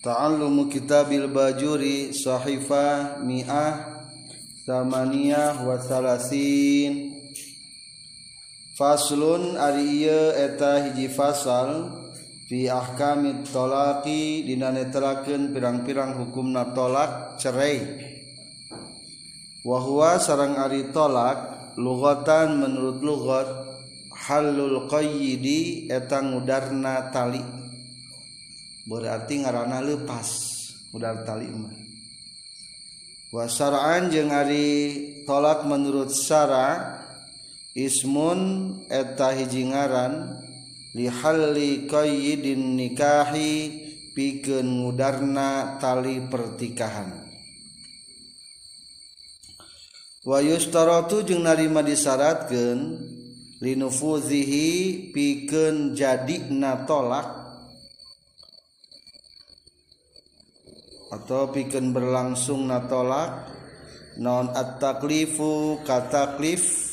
Ta'allumu kitabil bajuri sahifah mi'ah samaniyah wa salasin. Faslun ari ieu eta hiji fasal fi ahkamit talaqi dina netelakeun pirang-pirang hukumna tolak cerai. Wa huwa sareng ari tolak lugatan menurut lugat halul qayyidi eta ngudarna tali. berarti ngaranana lepas udar Wa wasaraan jeung ari tolak menurut syara ismun eta hiji ngaran lihalli qayyidin nikahi pikeun ngudarna tali pertikahan. Wa yustaratu jeung narima disyaratkeun linufuzihi pikeun jadina tolak atau pikeun berlangsung na tolak non at-taklifu kataklif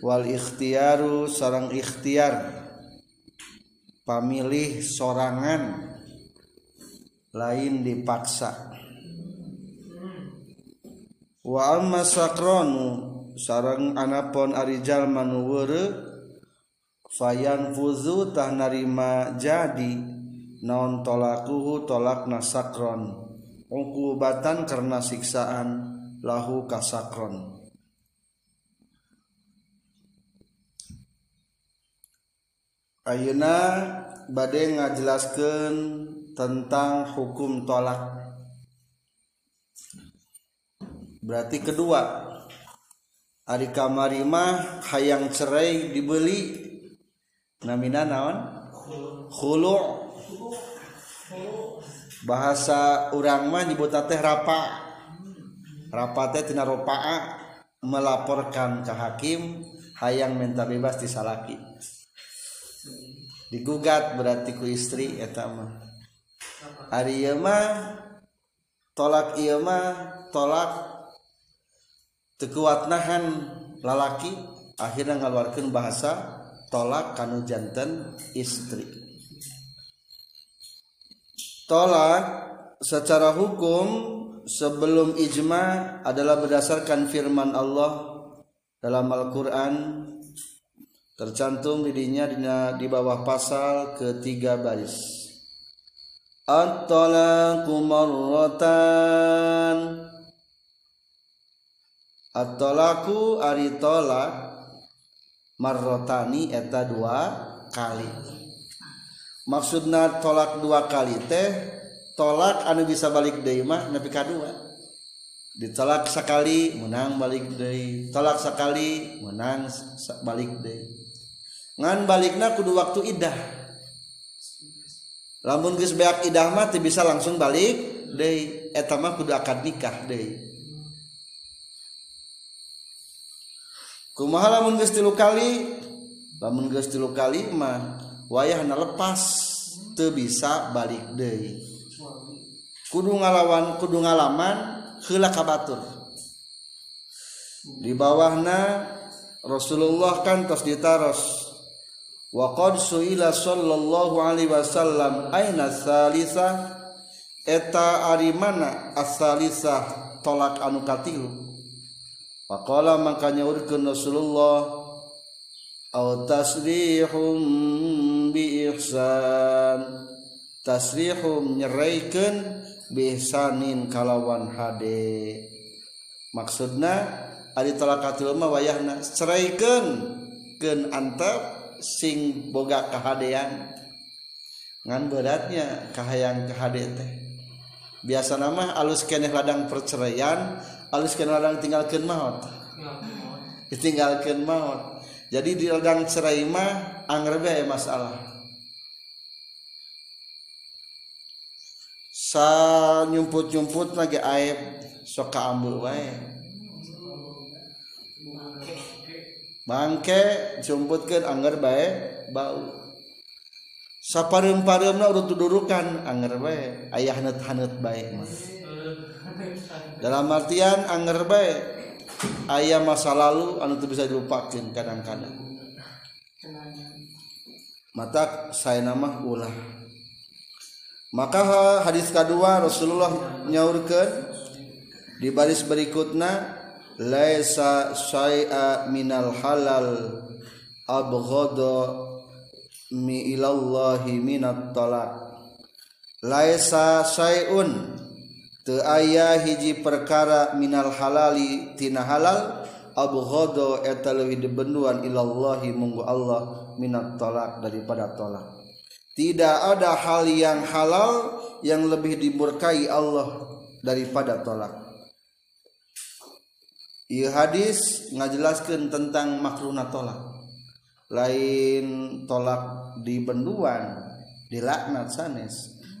wal ikhtiaru sarang ikhtiar. Pamilih sorangan lain dipaksa. Wa amma sakronu sarang anapon arijal manuwere fayan fuzu tah narima jadi non tolakuhu tolak nasakron ungkubatan karena siksaan lahu kasakron. Ayeuna badai ngajelaskan tentang hukum tolak. Berarti kedua Ari kamari mah hayang cerai dibeli. Namina naon? Khulu. bahasa urangmah nyebutna teh rapa. Rapatnya tinropaa melaporkan ke hakim hayang minta bebas disalaki. Digugat berarti ku istri etama hari mah tolak ieu mah tolak tekuat nahan lalaki akhirnya ngeluarkan bahasa tolak kanu jantan istri. Tolak secara hukum sebelum ijma adalah berdasarkan firman Allah dalam Al-Qur'an. Tercantum dirinya di bawah pasal ketiga baris. At-talaqu marratan. At-talaqu ari tolak marrotani eta dua kali maksudna tolak dua kali teh tolak anu bisa balik deui mah nepi ka dua. Ditolak sekali menang balik deui. Tolak sekali menang balik deui. Ngan balikna kudu waktu idah. Lamun geus beak idah mah bisa langsung balik deui. Eta mah kudu akad nikah deui. Kumaha lamun geus tilu kali? Lamun geus tilu kali mah wayahna lepas teu bisa balik deui. Kudu ngalawan kudu ngalaman heula kabatur. Di bawahna Rasulullah kan tos ditaros wa qad suila sallallahu alaihi wasallam aina salisa eta ari mana as-salisa tolak anu katilu. Faqala makanya urkeun Rasulullah aw tasrihum biihsan tasrihum nyeraikan bisanin kalawan HD. Maksudna Adi tolakatilma wayahna ceraikan ken antep sing boga kehadean ngan beratnya kahayang kehade teh. Biasa nama alus keneh ladang perceraian alus keneh ladang tinggalkan maut ditinggalkan maut jadi di ladang cerai mah angger bae masalah. Sa nyumput-nyumput lagi aib sok kaambul wae. Bangke jumputkeun angger bae bau. Sapareum-pareumna urut dudurukan angger bae. Aya haneut-haneut bae mah dalam artian angger bae aya masa lalu anu bisa dilupakeun kadang-kadang mata saya nama ulah. Maka hadis kedua Rasulullah nyaurkeun di baris berikutnya laisa syai'a minal halal abghada mi ilallahi minat talak laisa syai'un teu aya hiji perkara minal halali tina halal abghada eta leuwih dibenduan ilallahi munggu Allah minat talak daripada tolak tidak ada hal yang halal yang lebih dimurkai Allah daripada tolak. Ia hadis ngajelaskan tentang makruhna tolak. Lain tolak di benduan, dilaknat sanes.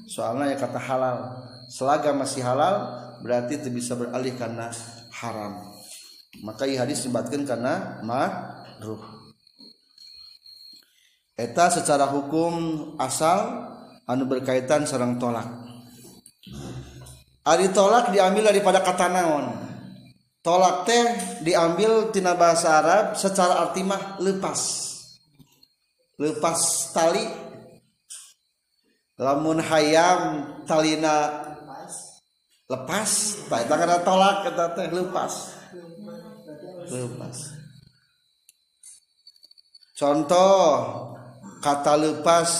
Soalnya ya kata halal. Selagam masih halal berarti itu bisa beralih karena haram. maka hadis disebutkan karena madruh eta secara hukum asal anu berkaitan serang tolak. Ari tolak diambil daripada kata naon. Tolak teh diambil tina bahasa Arab secara arti mah lepas. Lepas tali. Lamun hayam talina lepas. Baik karena tolak kata teh lepas. Lepas contoh kata lepas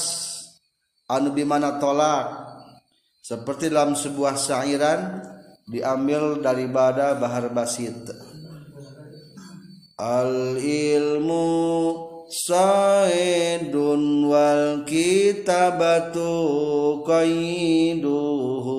anu bimana tolak? Seperti dalam sebuah syairan diambil daripada bahar basit. Al ilmu saidun wal kitabatu qaiduhu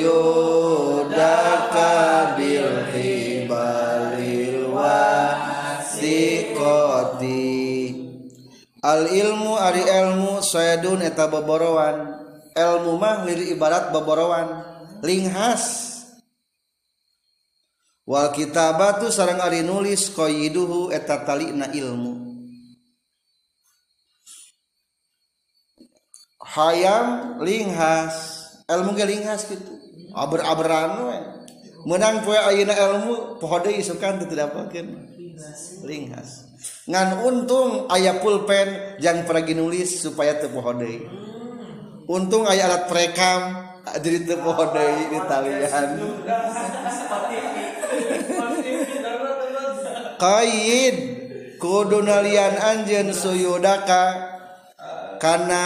suyudaka bil hibalil wasiqati al ilmu ari ilmu saidun eta boborowan. Ilmu mah liri ibarat boborowan. Linghas wal kitabatu sareng ari nulis qayyiduhu eta talina ilmu. Hayam linghas ilmu ge linghas gitu aber-aberan menang poe ayeuna ilmu poho deui isukan teu didapatkeun linghas ngan untung aya pulpen jang pergi nulis supaya teu poho deui untung aya alat perekam jadi teu poho deui di talian. Qaid kudu nalian anjeun suyudaka kana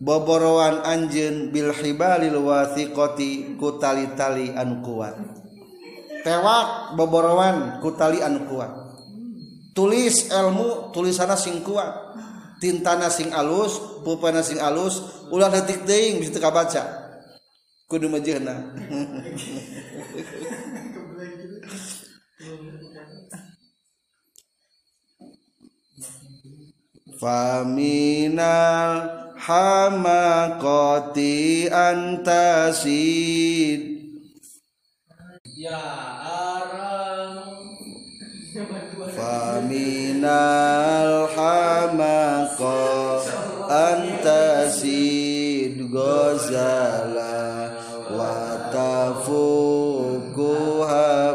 boborowan Anjun Bilhibalil wasikoti kutali-tali anu kuat. Tewak boborowan kutali anu kuat. Tulis ilmu tulisana sing kuat. Tintana sing alus pupana sing alus ulah detik deing bisa teka baca kudu mejehna faminal hamakoti antasid ya aram. Faminal hamako antasid gozala watafukuha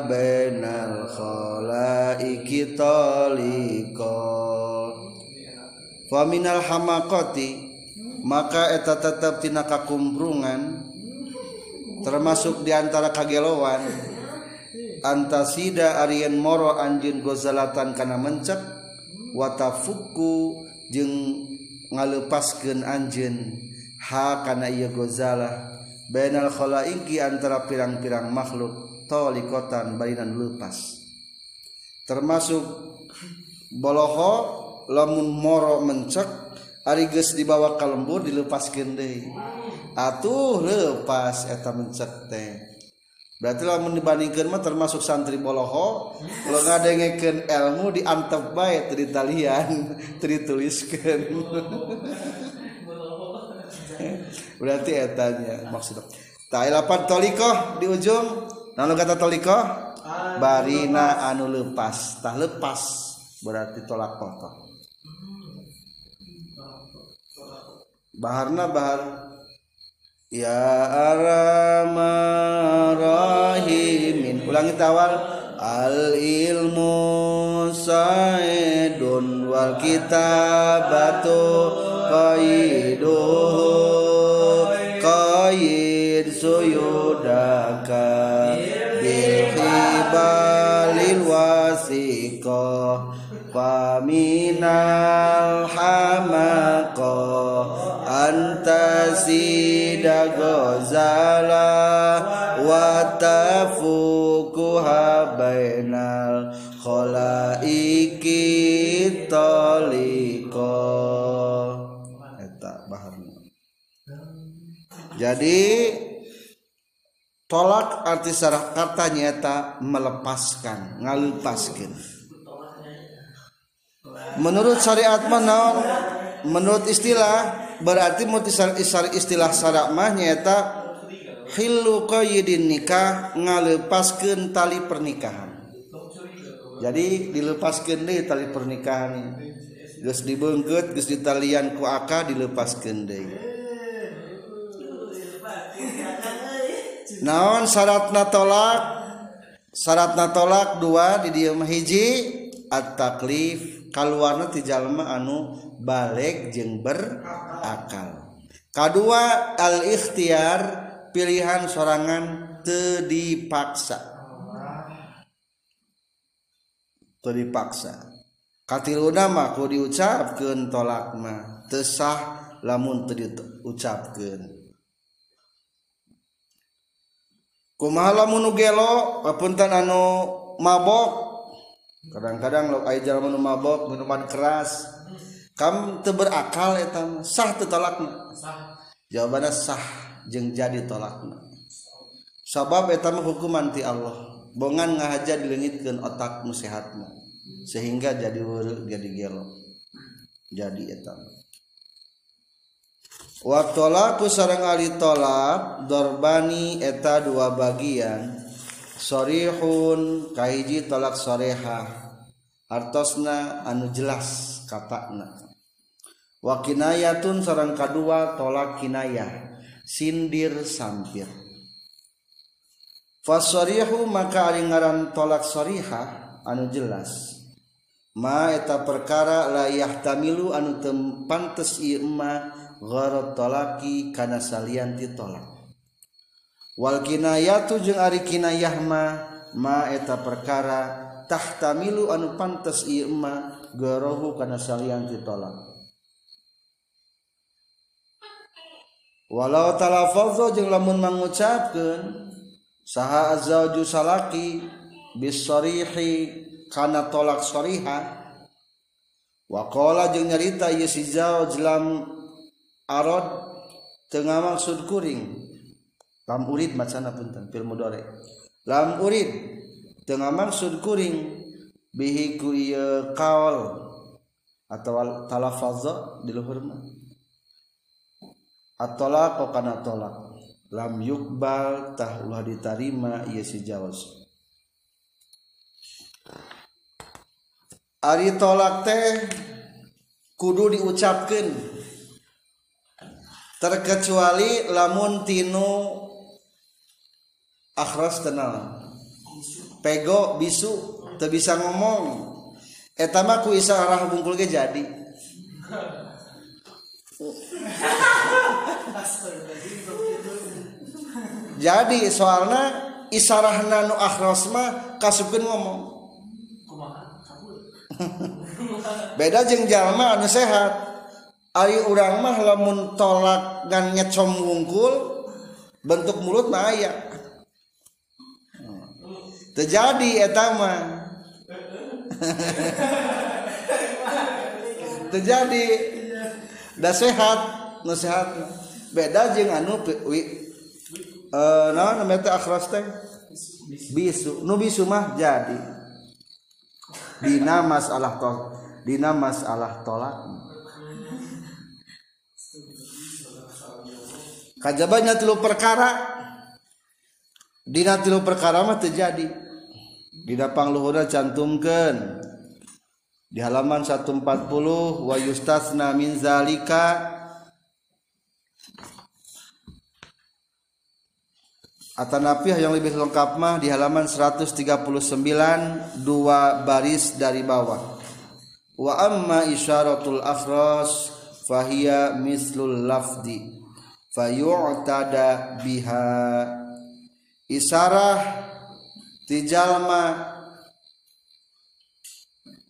benal khalaiki toliko. Faminal hamakoti maka eta tetap tina kakumbrungan termasuk diantara kagelowan antasida Aryan moro anjin gozalatan kana mencek watafuku jeng ngalepaskeun anjin ha kana ieu gozalah. Bainal khalaiqi antara pirang-pirang makhluk tolikotan barinan lepas. Termasuk boloho lamun moro mencek Arigus dibawa ke lembur dilepaskeun deui. Atuh lepas eta mencet teh. Berarti lamun dibandingkan mah termasuk santri boloho lo ngadengekeun ilmu diantep bae teu ditalian teu dituliskeun. Berarti etanya maksudnya tak lapan tolikoh di ujung. Lalu kata tolikoh barina anu lepas. Tak lepas berarti tolak kotor baharna bahar. Ya arama rahimin ulangi tawal. Al ilmu saidun wal kitabatu qaiduhu qaid suyudaka bil hibalil wasiqah faminal hamaqah anta sida gozala watafuku habainal khola ikitoliko. Eta baharnya. jadi tolak arti sarah kata nyata melepaskan ngalupaskin menurut syariat menang menurut istilah berarti mutisar isar istilah syarak mah nyata hilu qayyidin nikah ngalepaskeun tali pernikahan. Jadi dilepaskeun deui tali pernikahan. Geus dibengkeut geus ditalian ku akah dilepaskeun deui. Naon syaratna tolak? Syaratna tolak dua di dieu hiji. at-taklif kaluarna ti jalma anu balik jeung berakal. Kadua al-ikhtiar pilihan sorangan teu dipaksa. Teu dipaksa. Katiluna mah ku diucapkeun tolak mah teu sah lamun teu diucapkeun. Kumaha lamun nu gelo anu mabok kadang-kadang lo ajal menu mabok minuman keras. Kamu te berakal etam sah te tolakna. Jawabannya sah jeng jadi tolakna. Sabab etam hukuman ti Allah. Bongan ngahaja dilengitkan otak sehatna sehingga jadi wuruk jadi gelo jadi etam Watolaku sarang ali tolak dorbani eta dua bagian. Sorihun kahiji tolak soreha artosna anu jelas katakna wa kinayatun sareng kadua tolak kinayah. Sindir sampir. Fasorihu maka ari ngaran tolak soriha anu jelas. Ma eta perkara la yahtamilu anu teu pantes ieu mah gharat tolaki kana salian ti tolak Walkinayatu jeung ari kinayahma ma eta perkara tahtamilu anu pantes ieu ma gerohu kana salian ditolak. Walau talafazzo jeung lamun mangucapkeun saha azwaju salaki bisarihi kana tolak sariha waqala jeung nyarita ieu si zauj lam arad teu maksud kuring lam urid macana punten fil mudore lam urid. Tengah maksud kuring. Bihi ku kaul. Atau talafazza di luhur mah. Atolak kana tolak. Lam yukbal tah ulah ditarima ieu si jawaz ari tolak teh kudu diucapkan. Terkecuali lamun tinu akhras tenang. Pego bisu teu bisa ngomong. Eta mah ku isarah bungkul ge jadi. Jadi soalnya isarahna nu akhras mah kasupkeun ngomong. Beda jeung jalma anu sehat. Ari urang mah lamun tolak dan nyecom wungkul bentuk mulut mah aya terjadi eta mah terjadi. Dah sehat nu sehat beda jeung anu wi eh naon namanya teh akhras teh? Bisu. Nu bisu mah jadi. Dina masalah tol dina masalah tolak. Kajabanya tilu perkara. Dina tilu perkara mah terjadi dina pangluhurna cantumkeun di halaman 140 wa yustasna min zalika. Atanapi yang lebih lengkap mah di halaman 139 dua baris dari bawah. Wa amma isyaratul afras fahiya mislul lafdi. Fayu'tada biha. Isarah tijallma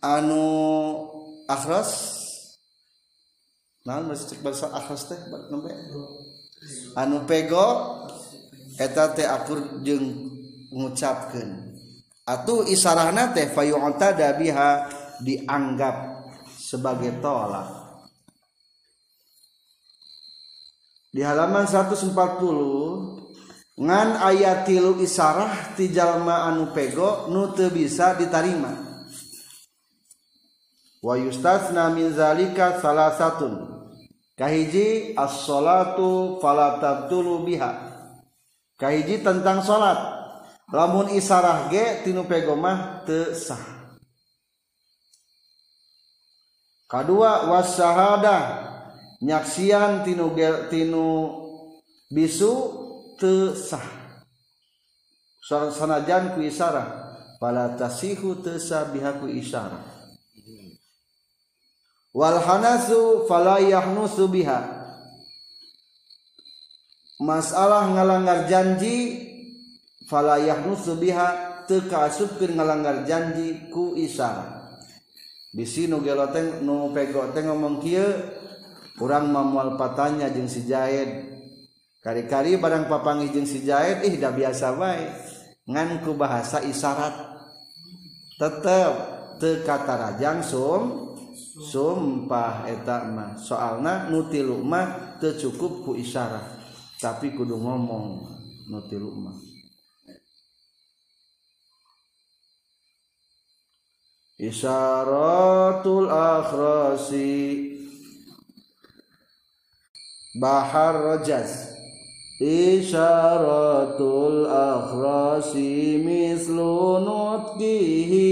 anu akhras naon cek bahasa akhras teh nembe? Anu pego eta teh akur jeung ngucapkeun. Atuh isarahna teh fayu'tada biha dianggap sebagai tolak. Di halaman 140 ngan ayat tilu isarah ti jalma anu pego nu teu bisa ditarima. Wa yustasna min zalika salasatun. Kahiji as-salatu fala tabtulu biha. Kahiji tentang salat. Lamun isarah ge tinu pego mah teu sah. Kadua was nyaksian tinu tinu bisu tesah sanajan ku isyarah pala tasihu tesah bihaku isyarah wal hanasu fala yahnusu biha. Masalah ngalanggar janji fala yahnusu biha teu kaasupkeun ngalanggar janji ku isyarah bisi nu geloteng nu pego teh ngomong kieu urang mamual patanya jeung si Jaed. Kari-kari barang papangi jeung si Jaid ih da biasa wae ngan ku bahasa isyarat. Tetep teu katarajang sum sumpah eta mah. Soalna nu tilu mah teu cukup ku isyarat. Tapi kudu ngomong nu tilu mah. Isyaratul akhrasi. Bahar rajaz Isyaratul akhrasi mislu nutqihi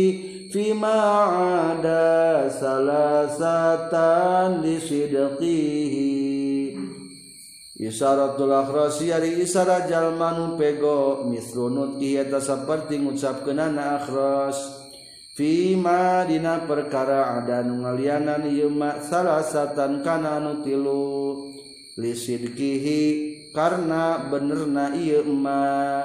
Fima ada salasatan disidqihi Isyaratul akhrasi ari isyarat jalmanu pego Mislu nutqihi eta saperti ngucapkenana akhras. Fima dina perkara ada nu ngalianan ieu mah salasatan kana nutilu lisidkihi karena benerna ieu ma.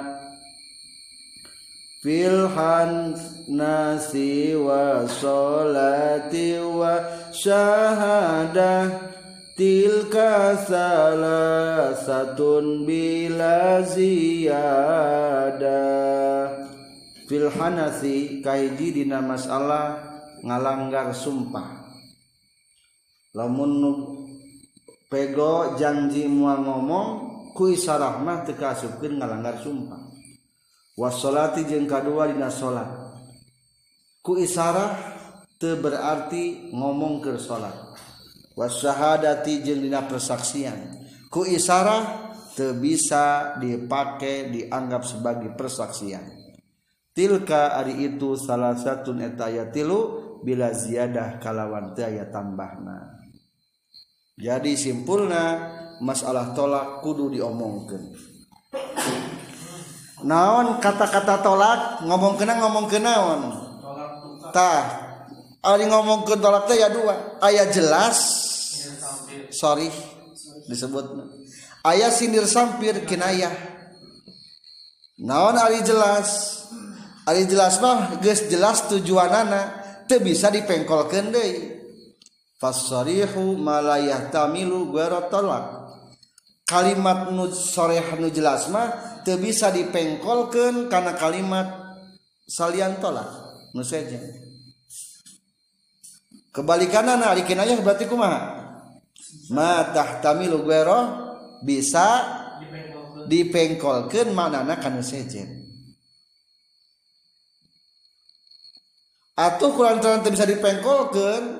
Filhan nasi wa wa syahadah tilka salasatun bila ziyadah fil hanasi kahiji dina masalah ngalanggar sumpah. Lamun pego janji mual ngomong ku isarah mah teu ngalanggar sumpah. Wassolati jeung kadua dina salat. Ku isarah teu berarti ngomong ke salat. Wasyahadati jeung dina persaksian. Ku isarah teu bisa dipake dianggap sebagai persaksian. Tilka ari itu salah satu eta tilu bila ziyadah kalawan teu aya tambahna jadi simpulna masalah tolak kudu diomongkeun. Naon kata-kata tolak? Ngomong kena ngomong ke naon? Tah ari ngomong ke tolak teh ya dua. Aya jelas. Sorry disebut. Aya sindir sampir kinayah naon ari jelas? Ari jelas mah geus jelas tujuanana teu bisa dipengkolkeun deui fasarihu malayah tamilu guero tolak kalimat nu soreh nu jelas mah teu bisa dipengkolkeun karena kalimat salian tolak. Nu sejen kebalikanana ari kinayah berarti kumaha? Ma tahtamilu guero bisa dipengkolkeun. manana kana sejen atuh kurang-kurang bisa dipengkolkeun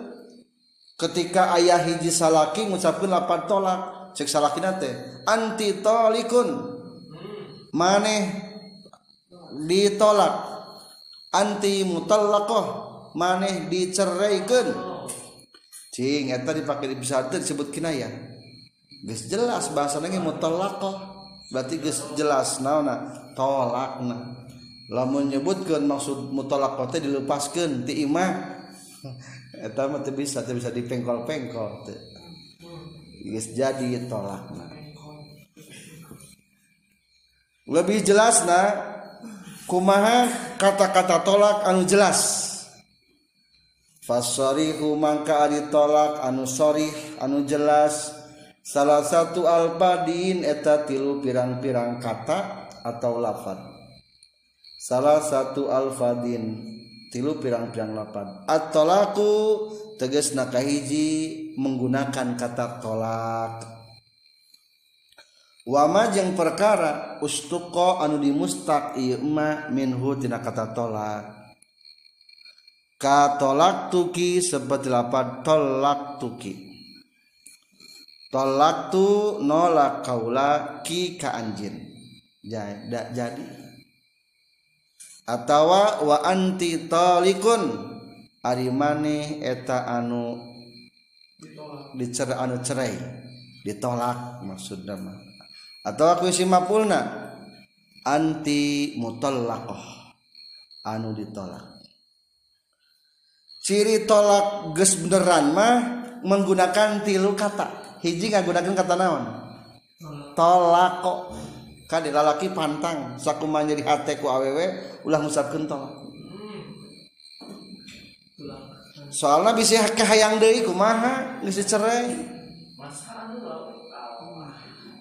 ketika ayah hiji salaki ngucapkan lapan tolak cek salaki nate anti tolikun. Maneh ditolak. Anti mutalakoh. Maneh diceraikan. Cing eta dipakai di bisa disebut kinaya geus jelas bahasa nange mutalakoh. Berarti geus jelas naona tolak na lamun nyebutkan maksud mutalakoh teh dilupaskan ti imah. eta mah teu bisa teu bisa dipengkol-pengkol teu geus jadi tolakna. Lebih jelas na kumaha kata-kata tolak anu jelas? Fasorihu mangka ari tolak anu sorih anu jelas. Salah satu alfadin eta tilu pirang-pirang kata atau lafad. Salah satu alfadin. Tilu pirang-pirang lapan. At-tolaku tegas nakahiji menggunakan kata tolak. Wama jeung perkara ustuqo anu dimustaq ieu ma minhu tina kata tolak. Ka tolak tuki seperti lapan tolak tuki. Tolak tu nolak kaula ki ka anjin. Jadi atawa wa anti talikun ari maneh eta anu dicer anu cerai ditolak maksudna mah. Atawa ku simapulna anti mutallaqah anu ditolak. Ciri tolak geus beneran mah menggunakan tilu kata. Hiji ngagunakeun kata naon? Tolak. kok kade lalaki pantang sakumanya di hati ku awewe ulah ngusap kentong. Soalnya bisa kahayang deui kumaha geus cerai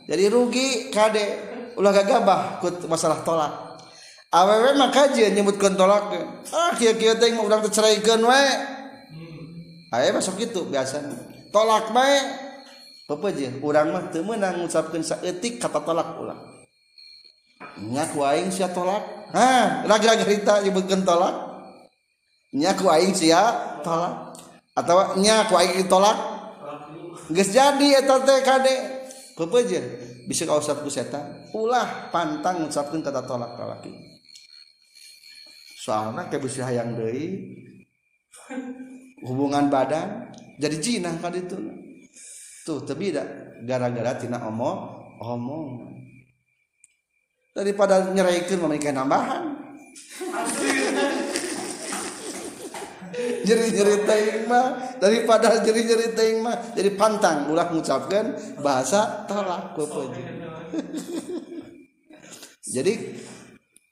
jadi rugi kade. Ulah gagabah ku masalah tolak. Awewe mah kajian nyebutkeun tolak. Ah kieu kieu teh urang teu ceraikeun wae. Aya masuk gitu biasanya. Tolak bae pepeujeuh urang mah teu meunang ngucapkeun saeutik kata tolak ulah. Nyaku aing sia tolak. Ha lagi-lagi cerita nyebutkeun tolak. Nyaku aing sia tolak. Atau nyaku aing tolak. Geus jadi eta teh kade. Pepeje bisa ka usap ku setan. Ulah pantang ngucapkeun kata tolak ka laki. Soalna ke bisi hayang deui. Hubungan badan jadi jinah ka ditu tuh tapi gara-gara tina omong omong daripada nyeraikan memiliki nambahan jeri jeri teing mah daripada jeri teing jadi pantang. Ulah mengucapkan bahasa tolak jadi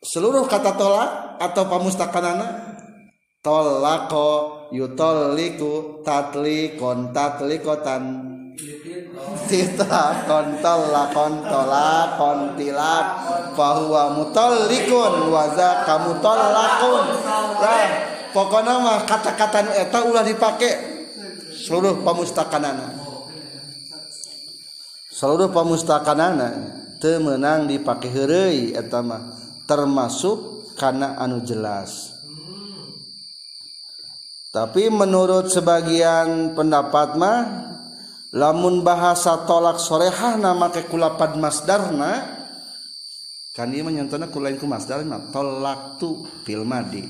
seluruh kata tolak atau pamustakanana tolako yutoliku tatlikon tatlikotan tita kontol la kontola kontilak bahwa mutollikun waza kamu tolakun lah pokoknya mah kata-kata eta ulah dipakai seluruh pamustakanana seluruh pamustakanana temenang dipakai herei eta mah termasuk karena anu jelas. Tapi menurut sebagian pendapat mah lamun bahasa tolak sorehah nama ke kulapad masdarna kan ieu menyontona ku lain ku tolak tu fil madi.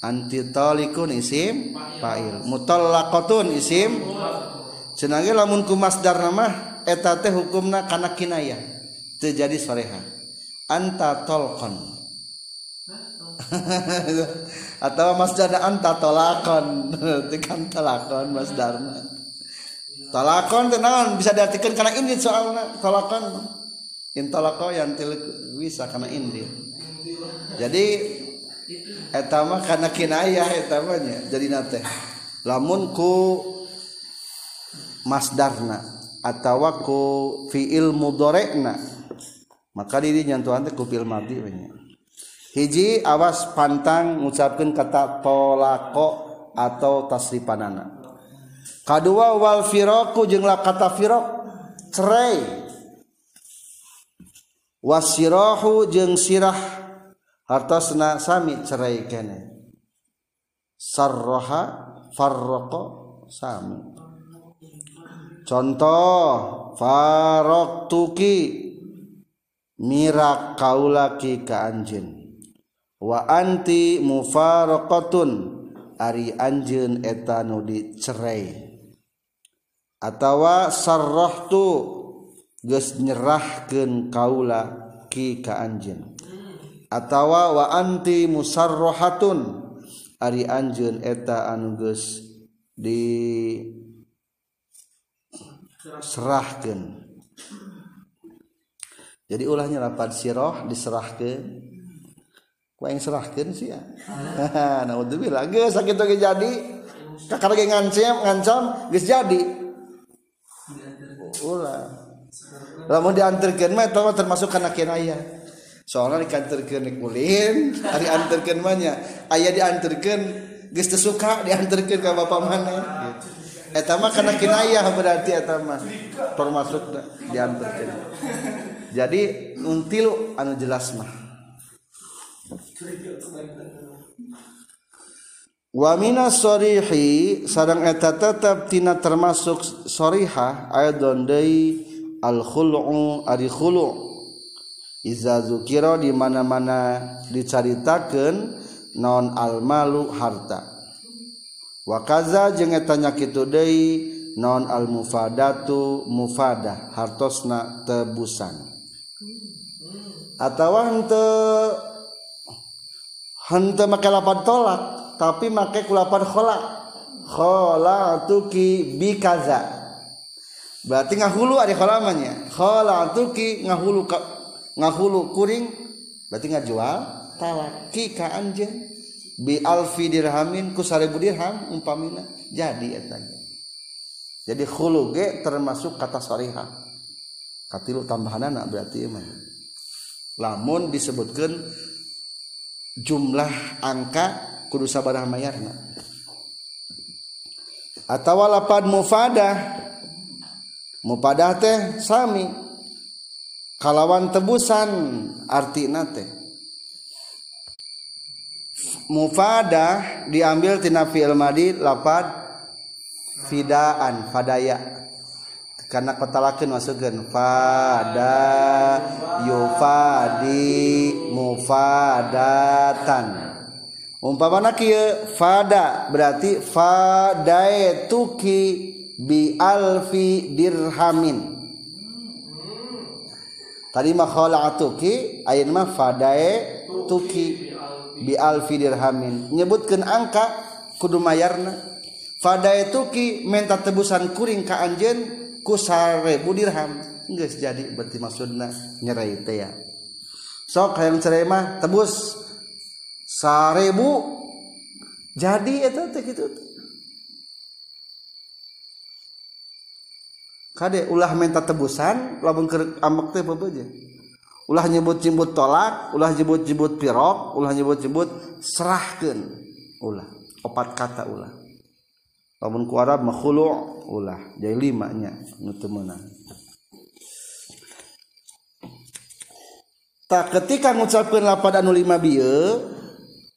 Anti talikun isim fa'il mutallaqatun isim cenah lamun ku masdar mah eta teh hukumna kana kinayah teu jadi sorehah anta tolqon atau masdar anta tolakon tekan tolakon masdarna talakon tenawan bisa diartikan karena ini soalnya talakon. Intalako yang bisa karena ini jadi etama karena kinayah etamanya jadi nate lamun ku masdarna atau ku fiil mudorekna maka diri nyantuan teh ku fiil madi hiji awas pantang ngucapkeun kata tolako atau tasrifanana kedua wal firoku jenglah kata firok cerai. Wasirohu jeng sirah hartosna sami cerai kene. Sarroha farroko sami. Contoh farok tuki mirak kaulaki ka anjin wa anti mufaraqatun Ari anjeun eta nu dicerai. Atawa sarrahtu geus nyerahkeun kaula ki ka anjeun. Atawa wa anti musarrahatun ari anjeun eta anu geus di serahkan jadi ulahnya lapan siroh diserahkan yang serahkeun sih naudzubillah geus sakit ge jadi. Kakak lagi ngancam ngancam geus jadi. Ulah. Lamun diantarkeun mah eta termasuk kana kinaya soalnya dikantarkeun di kulin ari anterkeun mah nya. Aya diantarkeun geus teu suka diantarkeun ka bapa mana gitu. eta mah kana kinayah berarti eta mah termasuk diantarkeun. Jadi until anu jelas mah. Wamina sorihi sarang eta tetap tina termasuk sorihah ayat dondei al khulu ari khulu. Iza zukiro di mana mana dicaritakan non al malu harta wakaza jeung eta nyakitu deui non al mufadatu mufada hartosna tebusan. Atau henteu henteu make lapan tolak tapi make kulapan kholak. Kholatuki bikaza. Berarti ngahulu ada kholamannya kholatuki ngahulu ka, ngahulu kuring berarti ngajual talak. Ki ka anjeun bi alfi dirhamin ku 1000 dirham umpamina jadi eta. Jadi khulu ge termasuk kata sorihah katilu tambahanana berarti emang. Lamun disebutkan jumlah angka kudu sabaraha mayarna. Atawa lapan mufadah. Mufadah teh sami. Kalawan tebusan artina teh. Mufadah diambil tina fi'il madi lapad fidaan fadaya. Karena kotalakeun masukkeun fada yufadi mufadatan umpamana kieu fada berarti fadaituki bi alfi dirhamin. Tadi mah khala'atuki ayeuna mah fadae tuki bi alfi dirhamin. Nyebutkeun angka kudu mayarna. Fadae tuki minta tebusan kuring ka anjeun ku 1000 dirham. Geus jadi berarti maksudna nyerai teh ya. Sok hayang cerai mah tebus. Seribu jadi itu gitu kade ulah minta tebusan lamun keur ambek teh bebeje ulah nyebut-nyebut tolak ulah nyebut-nyebut pirok ulah nyebut-nyebut serahkeun. Ulah opat kata ulah. Lamun ku Arab ulah jadi lima nya tak ketika ngucapkan lapada anu lima bieu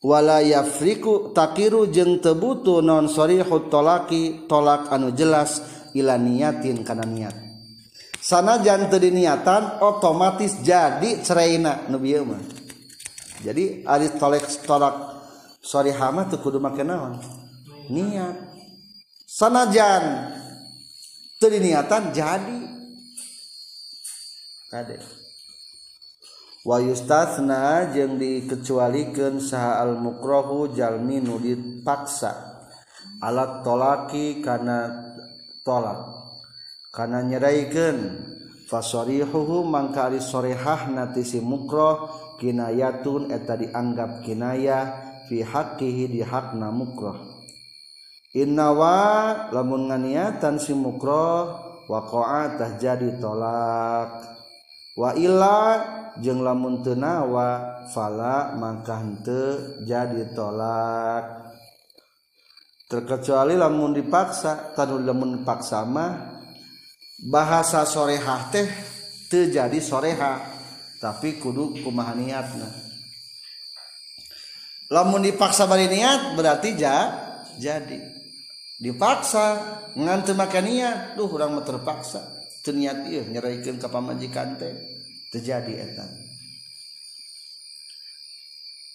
wala yafriku takiru jeung teu butuh non sarihut tolaki tolak anu jelas ila niatin kana niat. Sanajan teu diniatan otomatis jadi ceraina nu bieu mah. Jadi ari tolak tolak sarihah mah teu kudu make naon? Niat. Sanajan teu diniatan jadi. Kade. wayustatsna jeung dikecualikeun saha al mukrahu jalmi nu dipaksa. Alat tolaki kana tolak kana nyeraikeun fasarihuhu mangka ari sorehahna ti si mukroh kinayatun eta dianggap kinayah fi haqqihi di hakna mukroh. Innawa lamun nganiatan si mukroh waqa'a tah jadi tolak. Wa illa jeung lamun teu nawa fala henteu jadi tolak. Terkecuali lamun dipaksa tanu lamun dipaksa mah bahasa soreha teh terjadi soreha tapi kudu kumaha niatna. Lamun dipaksa bari niat berarti ja jadi. Dipaksa ngan teu make niat duh urang mah terpaksa. Teu niat ieu nyerahikeun ka pamajikan teh terjadi eta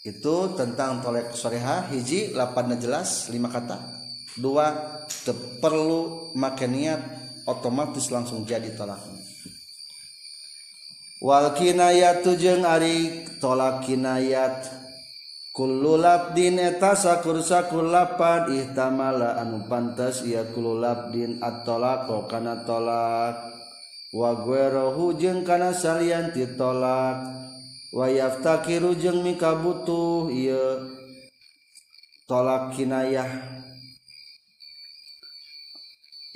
itu tentang tolek soreha hiji lapan jelas lima kata. Dua perlu make niat otomatis langsung jadi tolaknya wal kinayat jeung ari tolak kinayat. Kullu labdin eta sakur sakur lapan ihtamala anu pantas ieu kullu labdin at-talaq kana tolak wa guerohu jeung kana salian ti tolak wayaftakiru jeung mika butuh ieu tolak kinayah.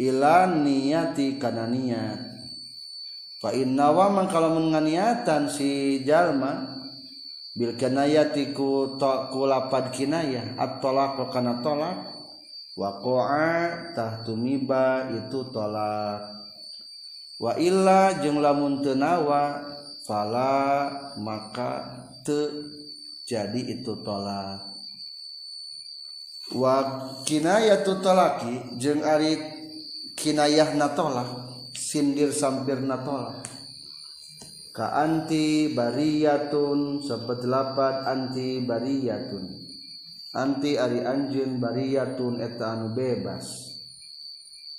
Ila niyati kana niat. Fa inna wa man kalau menganiatan si jalma bil kinayati ku to, ku lapad kinayah. At tolak. Kana tolak waqa'a tahtumiba itu tolak wa illa jeung lamun teu nawa fala maka te jadi itu tolak. Wakinayatu tolaki jeung ari kinayah natolak sindir sampir natolak ka anti bariyatun sebet lapat anti bariyatun anti ari anjun bariyatun eta anu bebas.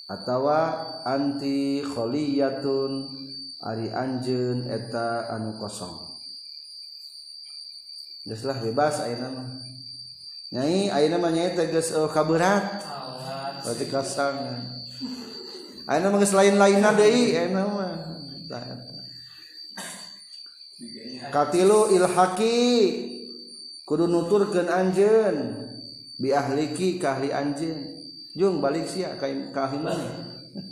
atawa antikholiyaun Ari Anjun eta anu kosong. Geslah bebas ayeuna mah. Nyai ayana mah nyai teh geus oh, kaberat. Berarti kasang mah geus lain lain deui ayeuna mah. Katilu ilhaki kudu nuturkeun anjeun. Bi ahliki ahli anjeun. Jung balik sia ka kahiman.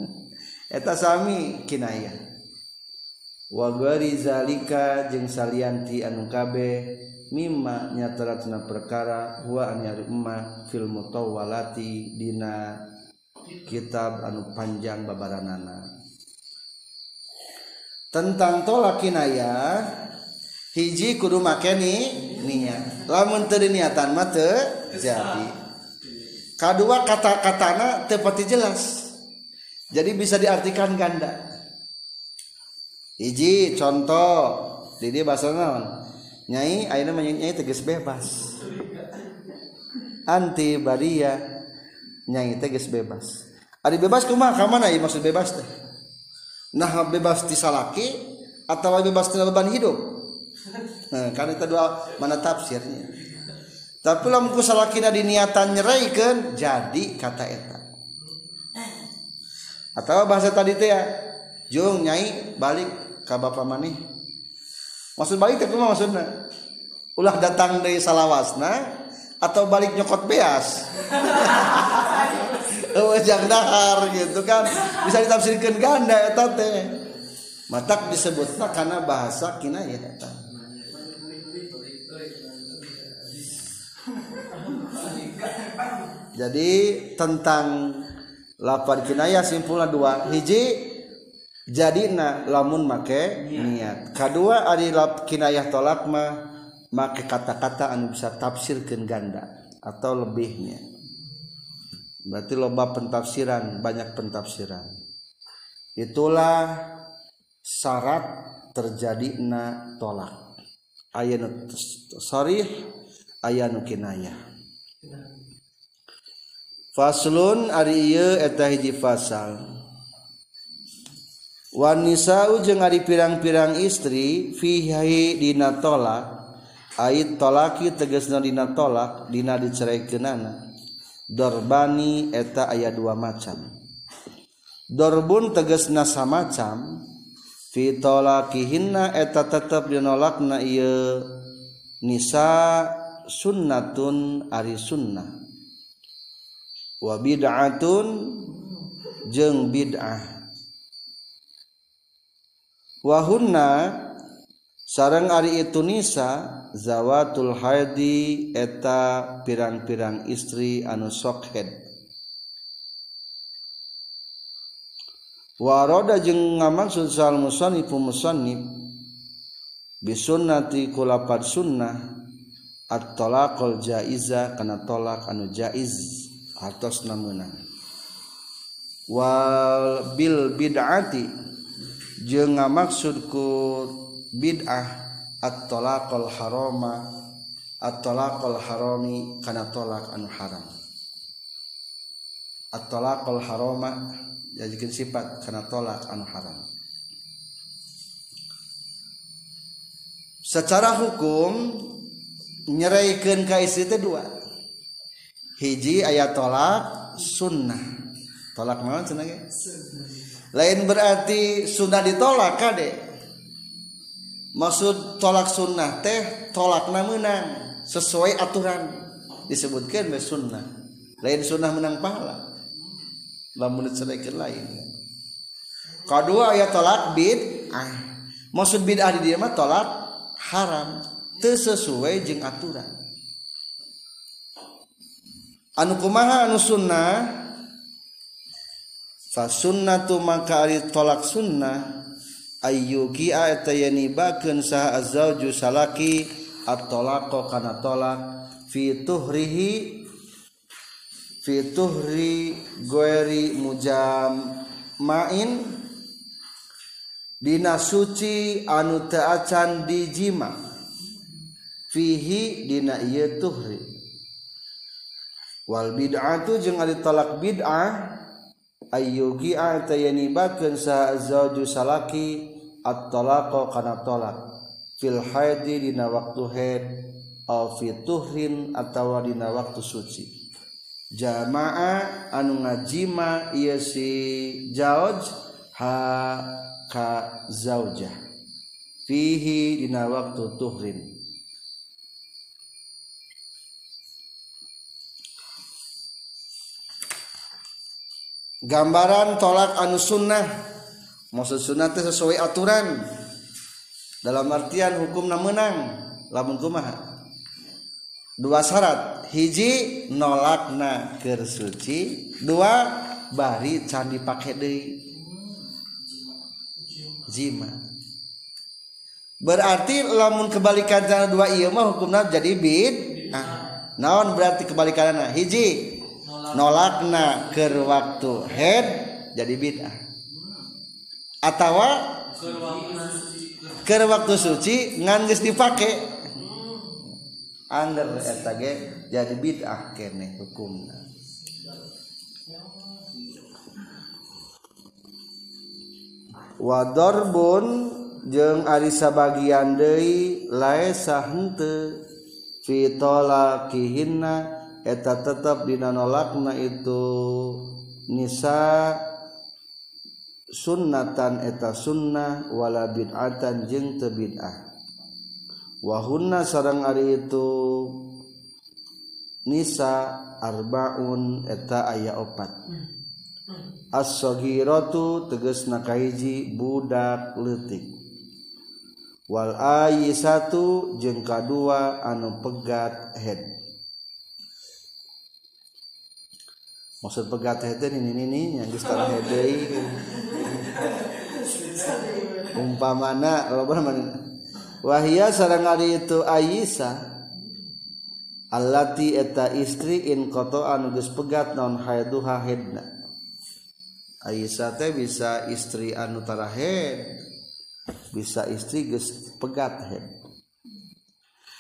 Eta sami kinayah. Wa gari zalika jeung salianti anu kabeh mimma nyataratna perkara wa anyari emma fil mutawwalati dina kitab anu panjang babaranana. Tentang tolak kinaya hiji kudu make ni niat. Lamun teu niatan mah teu jadi. Kadua kata-katana teu pati jelas. Jadi bisa diartikan ganda. Hiji contoh di dia bahasa naon? Nyai ayeuna mah nyai tegas bebas. Anti baria nyai tegas bebas. Ari bebas kumaha? Ka mana maksud bebas teh? Nah bebas ti salaki atau bebas tina beban hidup? Nah, kan itu dua mana tafsirnya tapi lamun salakina diniatan nyeraikeun jadi kata eta. Atau bahasa tadi teh ya jung nyai balik ka bapak maneh. Maksud balik teh kumaha maksudna? Ulah datang dari salawasna atau balik nyokot beas? Wajang dahar gitu kan. Bisa ditafsirkan ganda eta teh. Matak disebutna karena bahasa kinayah eta jadi tentang lapar kinayah simpulnya dua. Hiji jadi na lamun make niat. Kedua adalah kinayah tolak mah make kata-kata anu bisa tafsirkan ganda atau lebihnya. Berarti loba pentafsiran banyak pentafsiran. Itulah syarat terjadi na tolak ayat sorry ayat kinayah faslun ari ieu eta hiji fasal. Wanisa jeung ari pirang-pirang istri fihi dina tolak. Ait tolaki tegasna dina tolak dina diceraikeunana. dorbani eta aya dua macam. Dorbun tegasna samacam fi tolakihinna eta tetep dinolakna ieu. Nisa sunnatun ari sunnah. wa bid'atun jeung bid'ah. Wa hunna sareng ari itu nisa zawatul haidi eta pirang-pirang istri anu sokhed wa roda jeung ngamaksud sal musannifu musannif bisunnati kulapat sunnah at-talaqul jaiza kana tolak anu jaiz. hartos namunang wal bil bid'ati jeung ngamaksudku bid'ah at-talaqul harama at-talaqul harami kana tolak anu haram. At-talaqul harama jadikan sifat kana tolak anu haram. Secara hukum nyeraikan ka istri itu dua. Hiji ayat tolak sunnah. Tolak mana sunnah ge? lain berarti sunnah ditolak kade maksud tolak sunnah teh tolak menang sesuai aturan. Disebutkan be sunnah. Lain sunnah menang pahala. Lamun diceraikan lain. Kedua ayat tolak bid'ah. Maksud bid'ah di dia mah tolak haram. Teu sesuai jeung aturan anu kumaha anu sunnah fa sunnatu maka ari tolak sunnah ayyuki eta yanibakeun saha azwaju salaki at-talaqo kana tolak. Fi tuhrihi fi tuhri goeri mujam main dina suci anu teu acan dijima fihi dina ieu tuhri. wal bid'atu jeung ari talak bid'ah ayyugi atayani bakeun sa zauju salaki at-talaqo kana talak fil haidi dina waktu haid aw fi tuhrin atawa dina waktu suci. Jamaah anu ngajima ieu si zauj ha ka zaujah. Fihi dina waktu tuhrin. Gambaran tolak anu sunnah. Maksud sunnah itu sesuai aturan. Dalam artian hukumna menang lamun kumaha? Dua syarat. Hiji nolakna keur suci. Dua bari can dipake deui. Jima. Berarti lamun kebalikan cara dua ieu mah hukumna jadi bid ah naon berarti kebalikanna hiji nolakna ke waktu head jadi bid'ah. Atawa ke waktu suci ngan geus dipake. Angger eta ge jadi bid'ah kene hukumna. Wadarbun jeung ari sabagian deui laesa henteu fi talaqihinna eta tetap dinanolakna itu nisa sunnatan eta sunnah wala bid'atan jeung teu bid'ah. Wahunna sareng ari itu nisa arbaun eta aya opat. As-saghiratu tegasna kahiji budak leutik. Wal ayisatu jeung kadua anu pegat head. maksud pegat hete ini ini ini yang sekarang hete umpamana lobar mana wahia sareng ari itu Aisyah allati eta istri in koto anu geus pegat non haiduha hedna. Aisyah teh bisa istri anu tarahed bisa istri geus pegat hed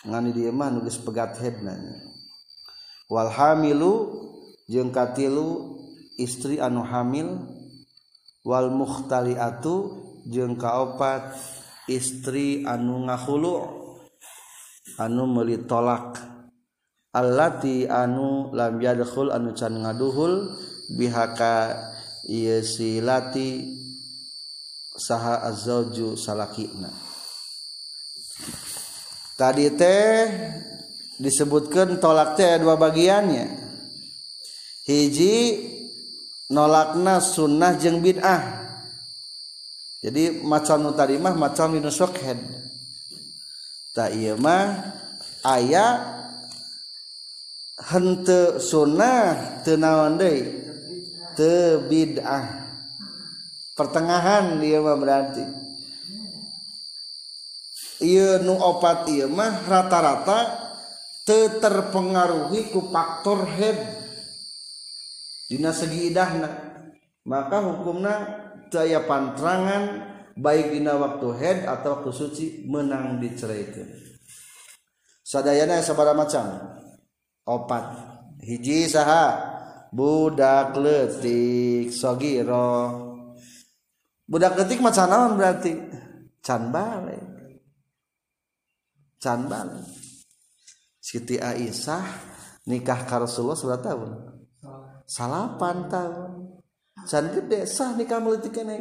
ngani dieu mah nu geus pegat hedna wal hamilu jeung katilu istri anu hamil wal mukhtaliatu jeung kaopat istri anu ngahulu anu meuli tolak. Allati anu lam yadkhul anu can ngaduhul bihaka ieu silati saha azzauju salakina. Tadi teh disebutkan tolak teh dua bagiannya hiji nolakna sunnah jeung bid'ah. Jadi macan utarimah macan nu wakhed tak iya mah ayah hente sunnah tenawan deh tebidah pertengahan dia mah berarti. Iya nu opat iya mah rata-rata terpengaruhi ku faktor head. Dina segi idahna. Maka hukumna teu aya pantrangan baik dina waktu head atau waktu suci menang diceraikan sadayana sabaraha macam. Opat. Hiji saha. Budak letik sogiro. Budak letik macam naon berarti? Can balik can balik Siti Aisyah nikah ka Rasulullah tahun salapan tahun can gede sah nikah meletik kene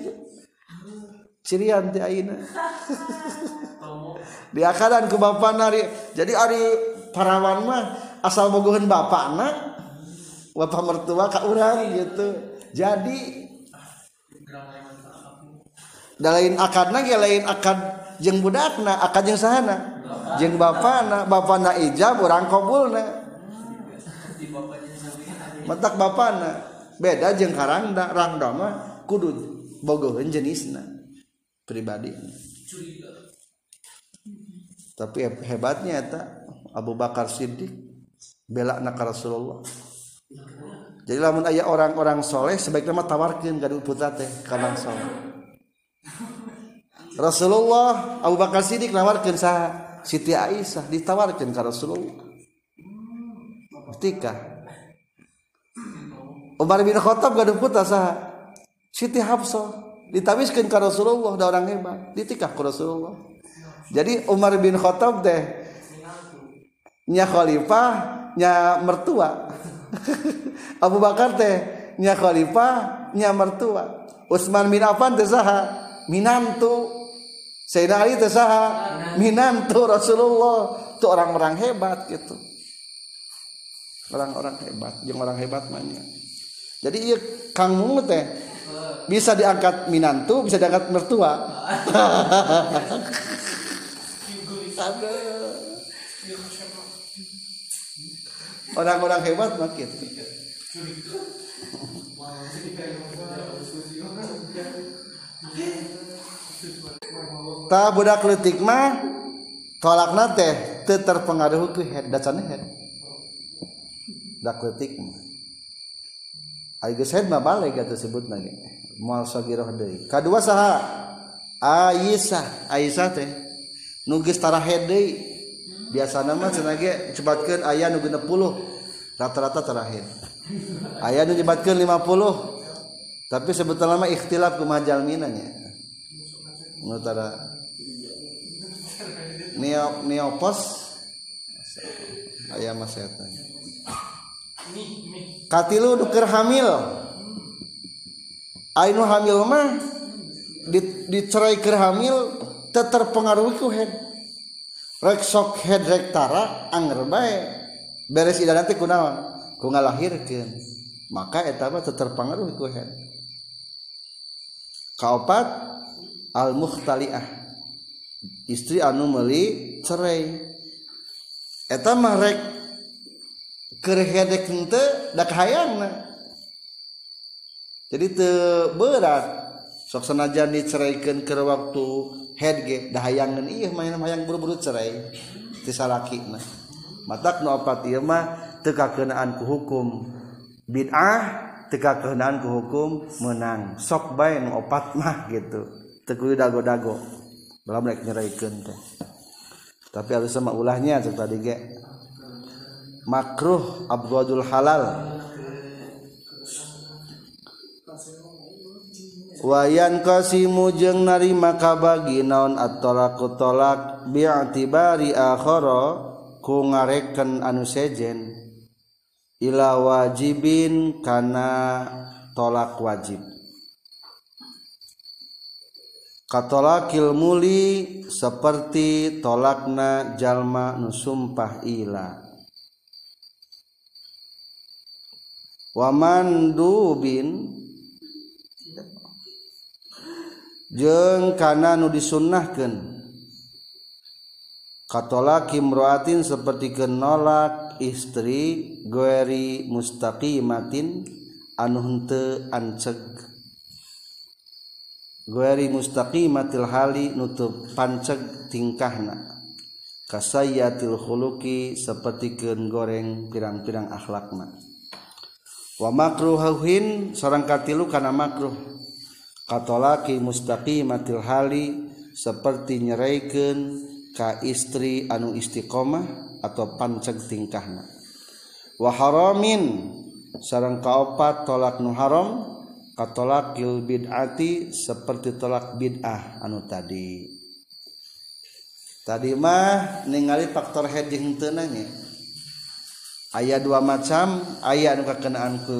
cirian teh ayeuna. Di akadan ku bapak nari. Jadi ari parawan mah asal bogohan bapak nak bapak mertua ka urang gitu. Jadi da lain akadna ge lain akad jeung budakna akad jeung sahana. Jeung bapana bapana ijab urang kabulna. Di bapana beda jeung karangda rangda mah kudu bogoheun jenisna pribadi tapi hebatnya eta Abu Bakar Siddiq bela nak Rasulullah. Jadi lamun aya orang-orang soleh sebaiknya mah tawarkeun ka putra teh kana soleh. Rasulullah Abu Bakar Siddiq nawarkeun saha Siti Aisyah ditawarkeun ka Rasulullah. Ketika Umar bin Khattab gaduh putra saha. Siti Hafsah. Ditawiskeun ka Rasulullah da orang hebat. Ditikah ku Rasulullah. Jadi Umar bin Khattab teh nya khalifah nya mertua. Abu Bakar teh nya khalifah nya mertua. Utsman bin Affan teh saha minantu. Sayyidina Ali teh saha minantu Rasulullah. Itu orang-orang hebat gitu. Orang-orang hebat yang orang hebat manya jadi iya kang mung teh bisa diangkat minantu bisa diangkat mertua. Orang-orang hebat makin. Ta budak letik mah tolak nate terpengaruh ku head dasarnya head. Dak letik mah. balik tersebut kedua saha Aisyah. Aisyah teh nugistara biasa nama senage cepatkeun ayah nu 60 rata-rata terakhir ayah nu nyebatkan 50 tapi sebetulnya mah ikhtilaf ke majal minanya nutara neo neopos. Ayah mas setan katilu duker hamil. Ainu hamil mah dicerai ker hamil terpengaruhi ku head. Rek sok head rek tara anger bae. Beres ida nanti kunaon? Ku ngalahirkeun. Maka eta mah terpengaruhi ku head. Kaopat al mukhtaliah istri anu meuli cerai. Eta mah rek kerhedek ente dak hayang jadi te berat. Sok senajan diceraikan ke waktu head ge dah hayangan iya main hayang buru-buru cerai ti salaki nah matak nu opat ieu mah teu kakeunaan ku hukum. Bid'ah teu kakeunaan ku hukum menang. Sok bae nu opat mah gitu. Teu kudu dago-dago. Dalam rek nyeraikeun teh. Tapi harus sama ulahnya tadi ge. makruh abghadul halal. Wayan kasimu jeung narima kabagi naon at-talaqu talaq bi'tibari akhara ku ngareken anu sejen. Ila wajibin kana tolak wajib. Katolakil muli seperti tolakna jalma nu sumpah ila. wamandubin jeng kana nu disunnahkan katolak imroatin seperti kenolak istri gueri mustaqimatin anu henteu anceg. Gueri mustaqimatil hali nutup panceg tingkahna. Kasayatil khuluqi seperti gen goreng pirang-pirang akhlakna. wa wamakruhin sareng katilu karena makruh. Katolaki mustaqi matil hali seperti nyeraikan ka istri anu istiqomah atau panceg tingkahna. Wa haramin sarang kaopat tolak nu haram katolak il bid'ati seperti tolak bid'ah anu tadi. Tadi mah ningali faktor heading tenangnya ayat dua macam ayat anu kakenaan ku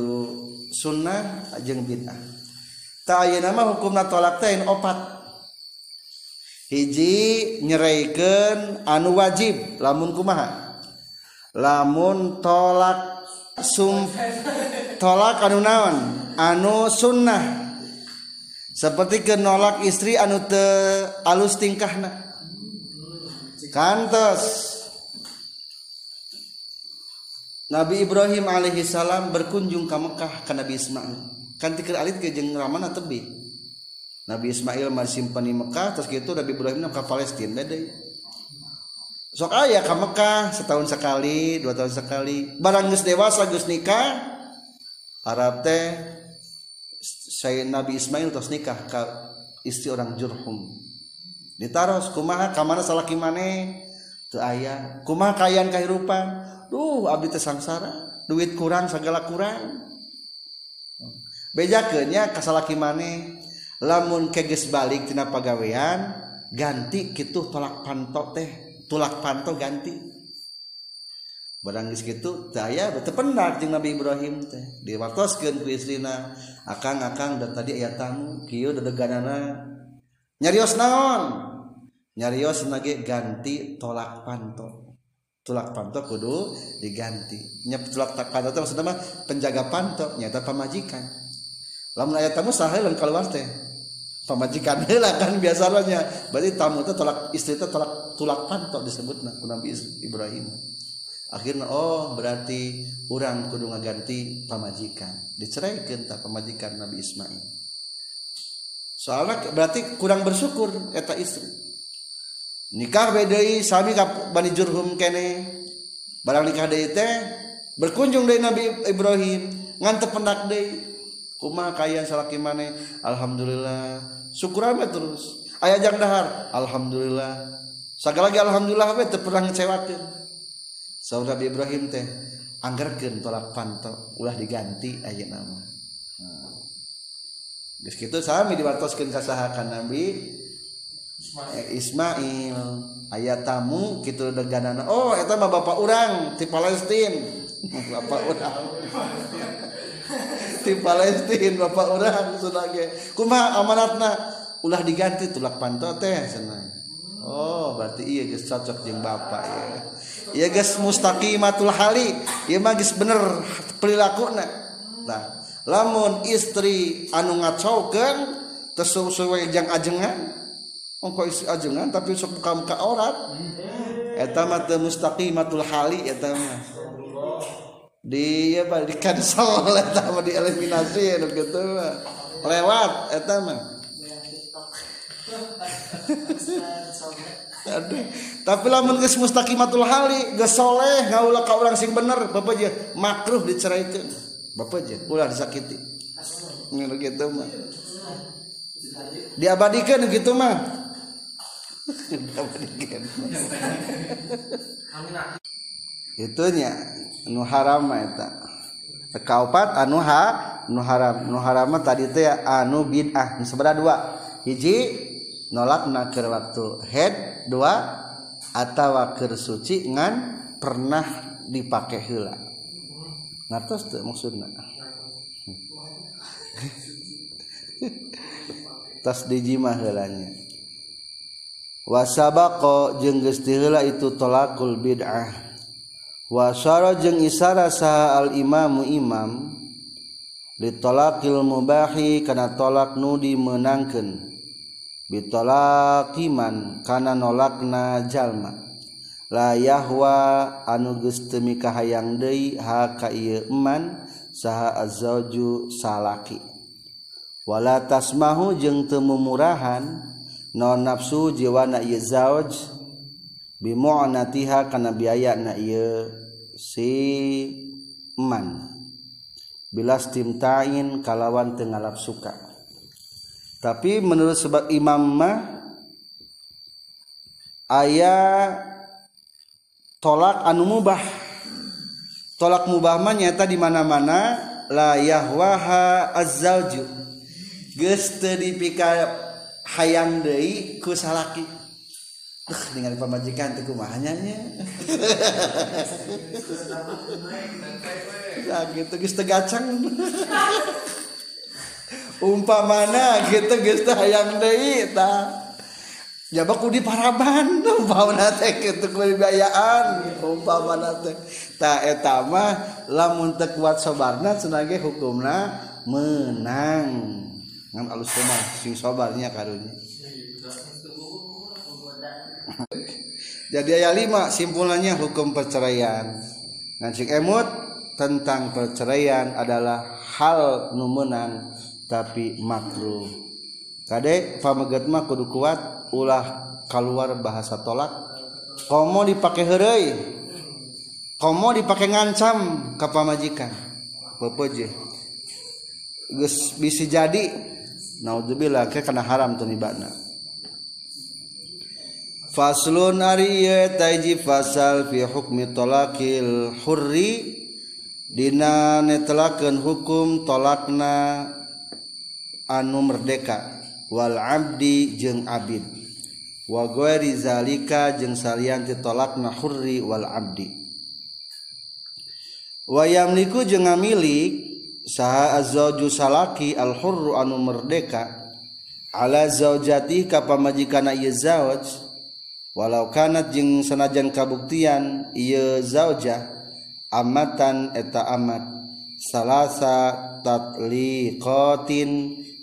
sunnah jeung bid'ah. Ta ayeuna mah hukumna tolak teh opat. Hiji nyeraikan anu wajib lamun kumaha? Lamun tolak sum tolak anu naon? Anu sunnah. Seperti kenolak istri anu te alus tingkahna. Kantos. Nabi Ibrahim alaihi salam berkunjung ke Mekah ke Nabi Ismail. Kan tikir alit ke jeung ramana tebi. Nabi Ismail masih simpan di Mekah terus gitu Nabi Ibrahim ke Palestina beda sok aya ke Mekah setahun sekali dua tahun sekali. Barang geus dewasa geus nikah Arab teh saya Nabi Ismail terus nikah ke istri orang Jurhum. Ditaros kumaha kamana salaki maneh? Teu aya kumaha kayan kahirupan duh abdi teh sangsara. Duit kurang segala kurang. Bejakeunnya ka salaki maneh lamun keges balik tina pagawean ganti kitu tolak pantok teh tulak panto ganti. Barang geus kitu daya teu pendak jeung Nabi Ibrahim teh. Diwartoskeun ku istrina akang-akang dan tadi aya tamu kieu dedeganana. Nyarios naon? Nyarios nage ganti tolak pantok tulak panto kudu diganti. Nya tulak panto teh maksudna mah penjaga panto nyata pamajikan. Lamun aya tamu saheuleuh keluar teh pamajikan heula kan biasanya berarti tamu teh tolak istri teh tolak tulak pantok disebutna ku Nabi Ibrahim. Akhirnya oh berarti orang kudu ngaganti pamajikan. Diceraikan tak pamajikan Nabi Ismail. Soalnya berarti kurang bersyukur eta istri nikah bedai sami bani jurhum kene. Barang nikah deui teh berkunjung dari Nabi Ibrahim ngantep pendak deui. Kumaha kaya salaki maneh? Alhamdulillah. Syukur amat terus. Aya jang dahar? Alhamdulillah. Segala lagi alhamdulillah we teu pernah ngecewakeun. Saur Nabi Ibrahim teh anggerkeun tolak panto ulah diganti aya nama. Nah. Geus kitu sami diwartoskeun ka saha Nabi. Ismail. Eh, Ayat tamu gitu deganana oh itu mah bapak orang di Palestina bapak orang di Palestina bapak orang sebagai kumaha amanatna ulah diganti tulak panto teh senang Oh berarti iya guys cocok jeng bapak ya. Iya guys mustaqimatul hali. Iya mah guys bener perilakuna nah lamun istri anu ngacaukan tersesuai jang ajengan ongko istri ajengan tapi sok muka aurat. Eta mah teu mustaqimatul hali eta mah. Di apa di cancel eta mah dieliminasi gitu lewat eta mah. Tapi lamun geus mustaqimatul hali geus soleh ngaulah ka urang sing bener bapak aja makruh diceraikeun bapak aja ulah disakiti. Ngono gitu mah. Diabadikan gitu mah itunya nu haram eta. Kaopat anu ha nu haram. Nu haram tadi teh anu bid'ah. Dua. Hiji nolak nakir waktu. Head dua atau keur suci ngan pernah dipakai heula. Ngertos tuh maksudna? Tas dijimah heulanya wasabako jeung gestila itu tolakul bid'ah. Wasara jeung isara saha al imamu imam ditolakil mubahi kana tolak nudi menangkan bitolakiman kana nolakna jalma. La yahwa anu geus teu mikahayang deui ha ka ieu eman saha azzauju salaki. Wala tasmahu jeung teu mumurahan non nafsu jiwa na zauj bimu'natiha kana biaya na ieu si man bilas timtain kalawan tengalap suka. Tapi menurut sebab imam mah aya tolak anu mubah. Tolak mubah mah nyata di mana-mana la yahwaha azzauju. Geus teu dipika hayang deui ku salaki. Uh, ningali pamajikan teu kumahanya nya gitu geus teu gacang umpamana gitu geus teu hayang deui tah. Jaba ku di paraban umpamana teh kitu kulibayaan umpamana teh. Ta eta mah lamun teu kuat sabarna cenah ge hukumna menang. Ngan alus mah sing sabarnya karunya. Jadi ayat 5 simpulannya hukum perceraian. Ngan cik emut tentang perceraian adalah hal nu menang tapi makruh. Kade pameget mah kudu kuat ulah keluar bahasa tolak. Komo dipakai heureuy komo dipakai ngancam ka pamajikan. Pepeje geus bisa jadi naudzubillah ke kana haram tuh nibana faslun ari taiji fasal fi hukmi talaqil hurri. Dina netelakeun hukum tolakna anu merdeka. Wal abdi jeung abid. Wa ghairi zalika jeung salian ditolakna hurri wal abdi. Wa yamliku jeung saha azzauju salaki al hurru anu merdeka. Ala zaujati ka pamajikana ieu zauj walau kanat jeung sanajan kabuktian ieu zaujah amatan eta amat. Salasa tatliqatin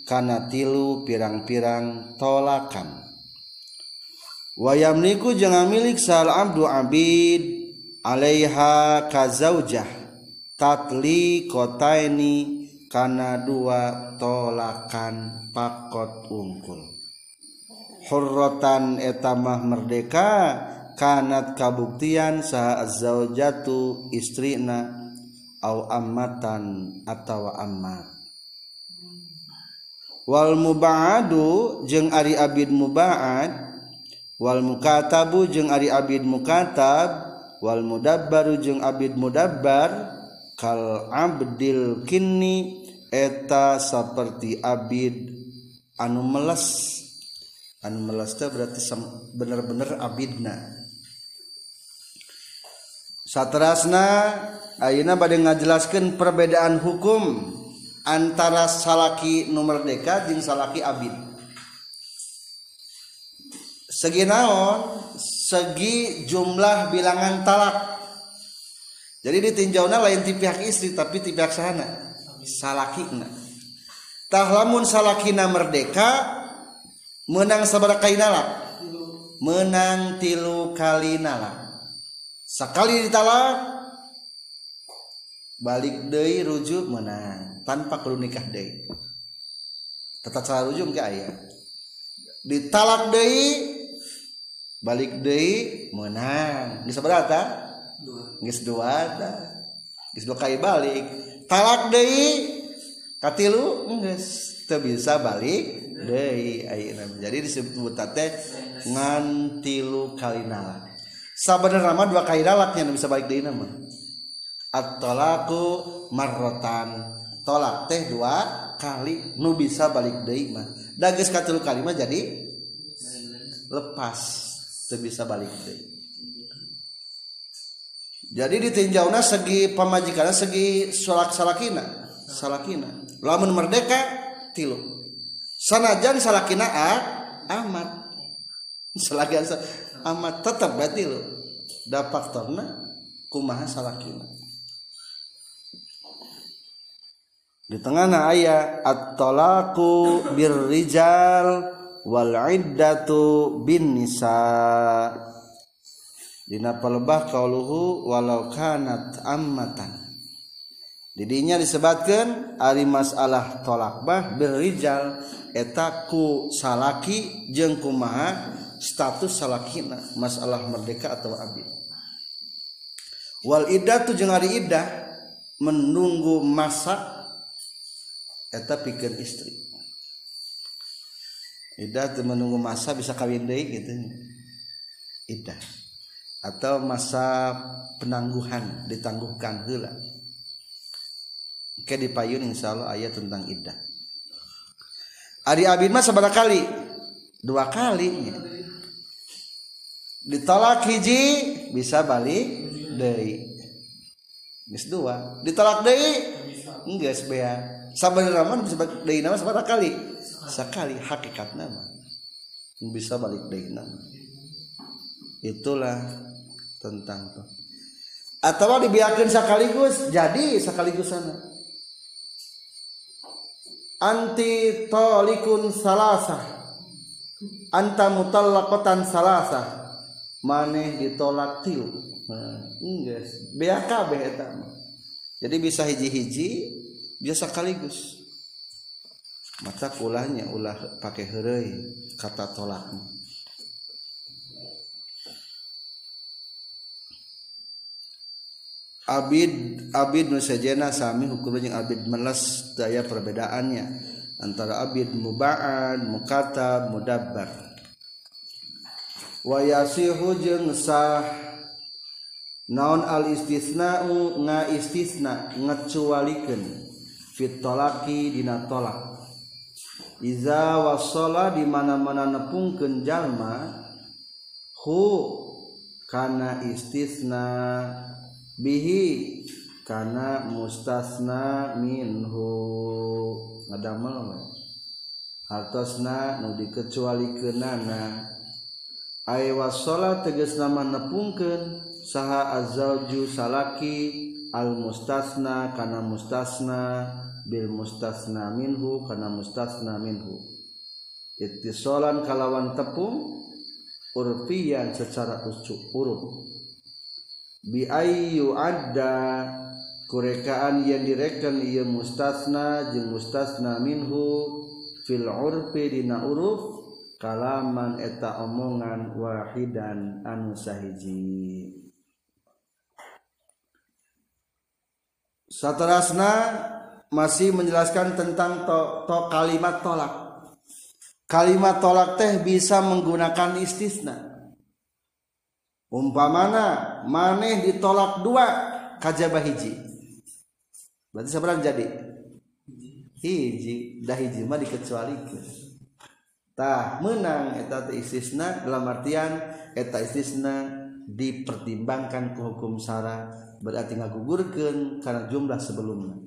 kana tilu pirang-pirang tolakan. Wayamliku jeung milik sal abdu abid alaiha kazaujah tatli kota ini karena dua tolakan pakot ungkul hurrotan etamah merdeka kanat kabuktian saha zaujatu istrina au ammatan atau ammat. Wal muba'adu jeung ari abid muba'ad wal mukatabu jeung ari abid mukatab wal mudabbaru jeung abid mudabbar kal abdil kini eta seperti abid anu melas anu melas teh berarti bener-bener abidna. Satrasna ayeuna bade ngajelaskeun perbedaan hukum antara salaki nu merdeka jeung salaki abid. Segi naon? Segi jumlah bilangan talak. Jadi ditinjaunya lain ti pihak istri tapi ti pihak sahana salakina tah lamun salakina merdeka menang sabaraha kali nalak menang tilu kali nalak sekali ditalak balik deui rujuk menang tanpa kudu nikah deui. Tetap salah rujuk ke ayah ditalak deui balik deui menang. Geus berapa geus dua da geus dua kali balik. Talak deui. Katilu geus teu bisa balik deui. Ayeuna jadi disebut teh ngan tilu kali nalak sabenerna mah dua kali nalaknya nu bisa balik deui mah. At-talaqu marratan. Tolak teh dua kali nu bisa balik deui mah. Da geus katilu kali mah jadi lepas. Teu bisa balik deui. Jadi ditinjauna segi pamajikanna segi salak salakina. Salakina. Lamun merdeka tilu. Sanajan salakina a amat. Salakian amat tetap batil da faktorna kumaha salakina. Di tengahna aya at-talaqu birrijal wal iddatu bin nisa dina palebah kauluhu walau kanat ammatan. Didinya disebabkan ari masalah tolak bah berijal etaku salaki jengku maha status salakina masalah merdeka atau abid. Wal iddah hari iddah menunggu masa eta pikir istri. Iddah tuh menunggu masa bisa kawin deui gitu. Iddah atau masa penangguhan ditangguhkan heula ke di payun insyaallah ayat tentang iddah. Ari Abid mah sabaraha kali? Dua kali. Ditolak hiji bisa balik deui. Geus dua. Ditolak deui? Geus bea sabenerna mah bisa balik deui nama sabaraha kali? Sakali hakikatna mah. Bisa balik deui nama. Itulah tentang tuh. Atau dibiarkan sekaligus jadi sekaligus sana. Anti tolikun salasa anta mutallaqatan salasa maneh ditolak tilu enggak. Mah jadi bisa hiji-hiji bisa sekaligus. Mata ulahnya ulah pakai heureuy kata tolak Abid Abid Nusajena sami hukumnya Abid melas daya perbedaannya antara Abid mubaan mukata mudabbar. Wayasihu jeung sah naon al istisna nga istisna ngecualikeun fitolaki dina tolak. Iza wasola di mana-mana nepungkeun jalma hu kana istisna. bihi karena mustasna minhu. Ngadamel hartosna nu dikecualikeunana ay wasala tegas nama nepungkeun saha azauju salaki al mustasna kana mustasna bil mustasna minhu kana mustasna minhu. Ittisalan kalawan tepung urfiyan secara urup biayu ada kurekaan yang direken ia mustasna jeung mustasna minhu. Fil urfi dina uruf kalaman eta omongan wahidan anu sahiji. Saterasna masih menjelaskan tentang to, to kalimat tolak. Kalimat tolak teh bisa menggunakan istisna umpamana maneh ditolak dua kajabah hiji. Berarti seberang jadi? Hiji. Dah hiji mah dikecualikan. Tah menang eta istisna dalam artian eta istisna dipertimbangkan ke hukum sara berarti ngagugurkeun karena jumlah sebelumnya.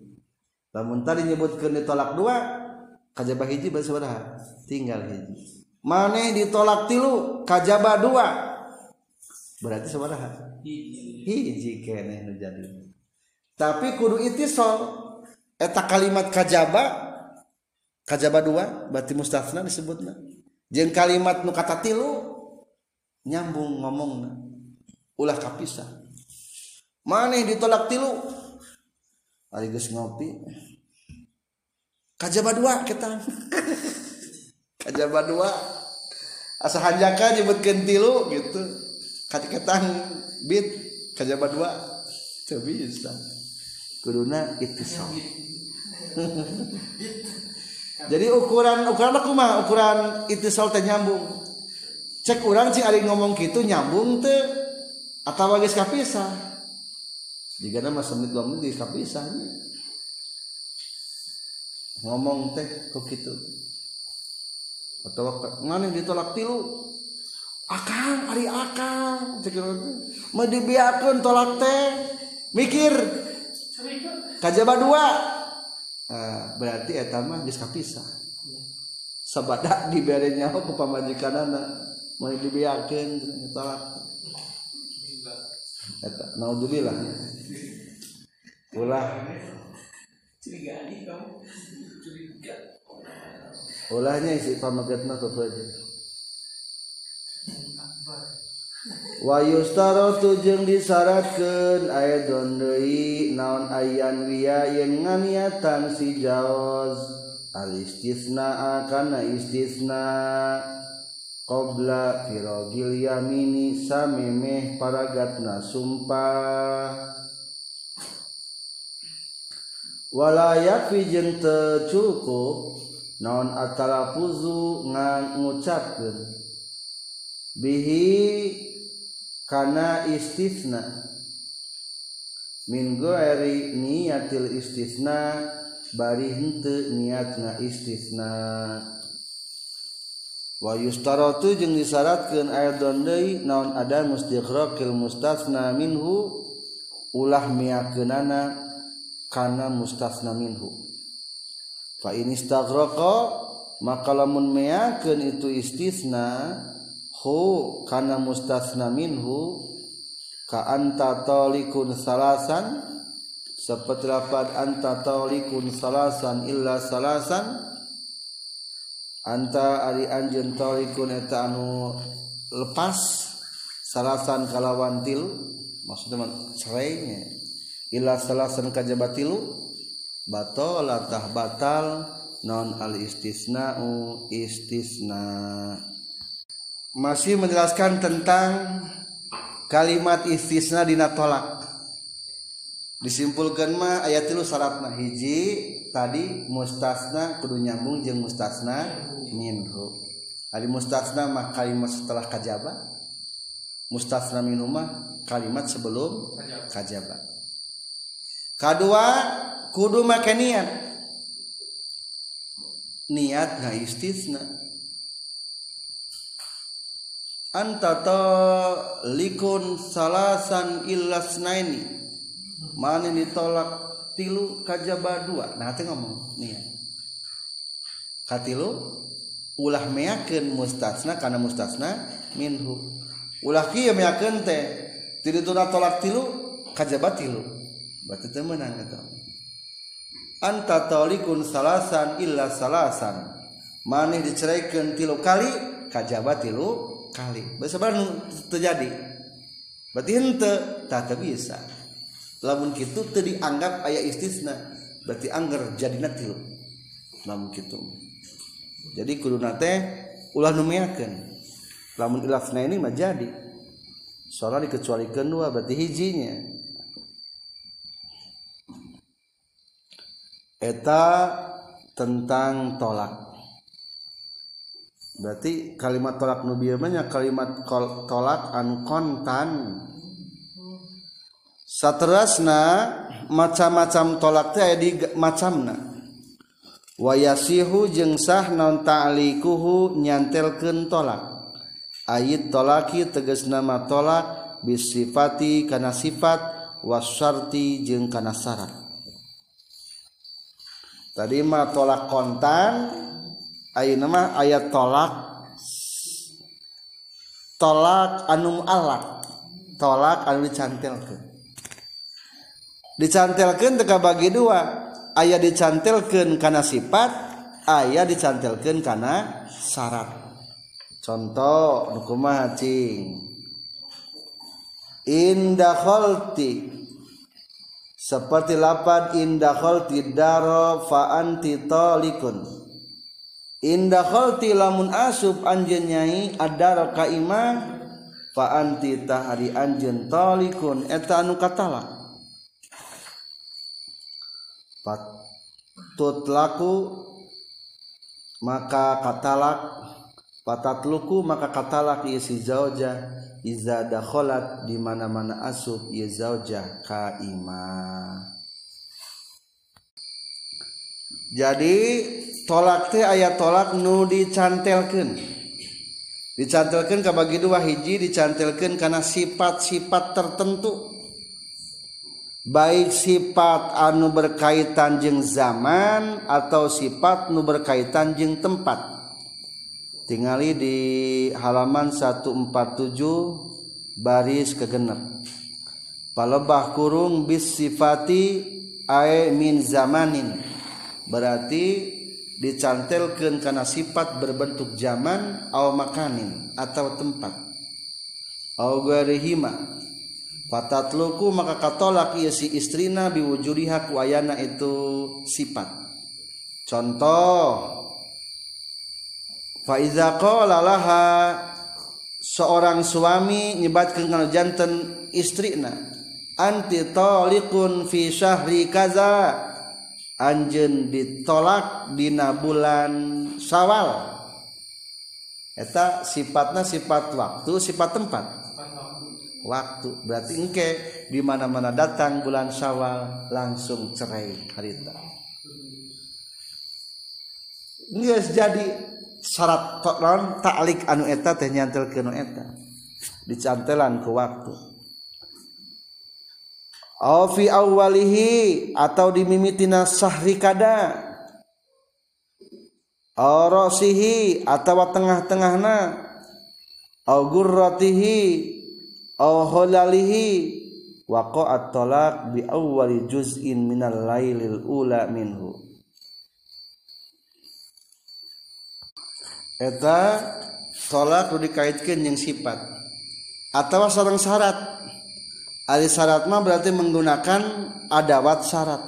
Lamun tadi nyebutkeun ditolak dua kajabah hiji berarti tinggal hiji. Maneh ditolak tilu kajabah dua. berarti sabaraha hiji. Keneh nu jadi tapi kudu itisol eta kalimat kajaba kajaba dua berarti mustafna disebutna. Jeung kalimat nu kata tilu nyambung ngomongna. Ulah kapisah. Maneh ditolak tilu? Ari geus ngopi. Kajaba dua kita kajaba dua. Asa hanjaka nyebutkeun tilu gitu. Katiketan bit kajaba dua. Teu bisa kuduna ittisal jadi ukuran ukuran aku mah ukuran ittisal teh nyambung. Cek urang cing ari ngomong gitu nyambung teh atau geus kapisah. Jika nama semenit dua menit kapisah ngomong teh kok gitu atau mana ditolak tilu akang ari akang. Mau dibiarkan tolak teh. Mikir. Kajaba dua. Nah, berarti eta mah geus kapisah. Sabada dibere nyawa ku pamajikan anak mau dibiarkan tolak eta naudzubillah. Ulah. Ulahnya isi pamagetna tuh aja Wayustarotu jeung disyaratkan aya dondei naon ayan wia yang nganiatan si jaoz. Al istisna akana istisna. Qobla firogil yamini samemeh paragatna sumpah. Walayak jeung cukup naon atalapuzu ngan ngucapkeun. bihi kana istisna. Min goeri niatil istisna bari henteu niatna istisna. Wa yustaratu jeung disyaratkeun aidon deui naon ada mustiqraqil mustasna minhu ulah miakeunana kana mustasna minhu. Fa in istaghraqa maka lamun meakeun itu istisna hu kana mustasna minhu ka anta talikun salasan seperti lafad anta talikun salasan illa salasan anta ari anjeun talikun eta anu lepas salasan kalawan tilu maksudnya cerainya illa salasan kajaba tilu batalatah batal non al istisna'u istisna' masih menjelaskan tentang kalimat istisna dina tolak. Disimpulkan mah ayat tilu syaratna hiji tadi mustasna kudu nyambung jeung mustasna minhu. Ari mustasna mah kalimat setelah kajaba mustasna minhu mah kalimat sebelum kajaba. Kedua kudu make niat. Niat nah istisna. antata likun salasan illasnaini mana ditolak tilu kajaba dua. Nah teh ngomong nih ya. katilu ulah meyakin mustasna karena mustasna minhu. Ulah kia meyakin teh tidak tuna tolak tilu kajaba tilu. Berarti teh menang itu anta tolikun salasan illa salasan. Maneh diceraikan tilu kali kajaba tilu kali. Bahasa Bandung terjadi. Berarti ente tak bisa lamun gitu teu dianggap ayah istisna berarti angger jadi tilu lamun gitu jadi kuduna teh ulah numeakeun lamun ilafna ini mah jadi. Soalnya dikecualikan dua berarti hijinya. Eta tentang tolak. berarti kalimat tolak nubiamanya kalimat tolak anu kontan. Saterasna macam-macam tolak teh aya di macamna. Wayasihu jeung sah non ta'liquhu nyantelkeun tolak. Ayat tolaki tegas nama tolak bisifati kana sifat wasyarti jeung kana syarat. Tadi mah tolak kontan nama ayat tolak. Tolak anum alak tolak anu dicantelkan dicantelkan teka bagi dua. Ayat dicantelkan karena sifat ayat dicantelkan karena syarat. Contoh nukumah cing? Indah holti seperti lapan indah holti daro fa anti tolikun. Indah khalti lamun asub anjeun nyai adara ka imah fa anti tahari anjeun talikun. Eta anu katala. Patut laku maka katalak. Patatluku maka katalak ieu si zauja. Iza dakhalat di mana-mana asub ieu zauja ka imah jadi tolak teh ayat tolak nu dicantelkan dicantelkan kabagi dua hiji dicantelkan karena sifat-sifat tertentu. Baik sifat anu berkaitan jeng zaman atau sifat nu berkaitan jeng tempat. Tinggali di halaman 147 baris kegenep. Palebah kurung bis sifati ae min zamanin. Berarti dicantelkan karena sifat berbentuk zaman atau makanin atau tempat. Augharihima fatatluku maka katolak ieu si istrina biwujudiha ku ayana itu sifat. Contoh fa iza qala laha seorang suami nyebatkeun kana janten istrina anti taliqun fi syahri kaza Anjen ditolak dina bulan Syawal. Eta sifatnya sifat waktu, sifat tempat. Waktu berarti engke di mana-mana datang bulan Syawal langsung cerai harita. Nggak jadi syarat koron taklik anu eta teh nyantel ke anu eta. Dicantelan ke waktu. Aw fi awwalihi atau di mimitina sahri kada. Aw rasihi atau tengah-tengahna. Aw gurratihi aw halalihi waqa'at talaq bi awwali juz'in minal lailil ula minhu. Eta tolak nu dikaitkeun jeung sifat. Atau sareng syarat ali syarat mah berarti menggunakan adawat syarat.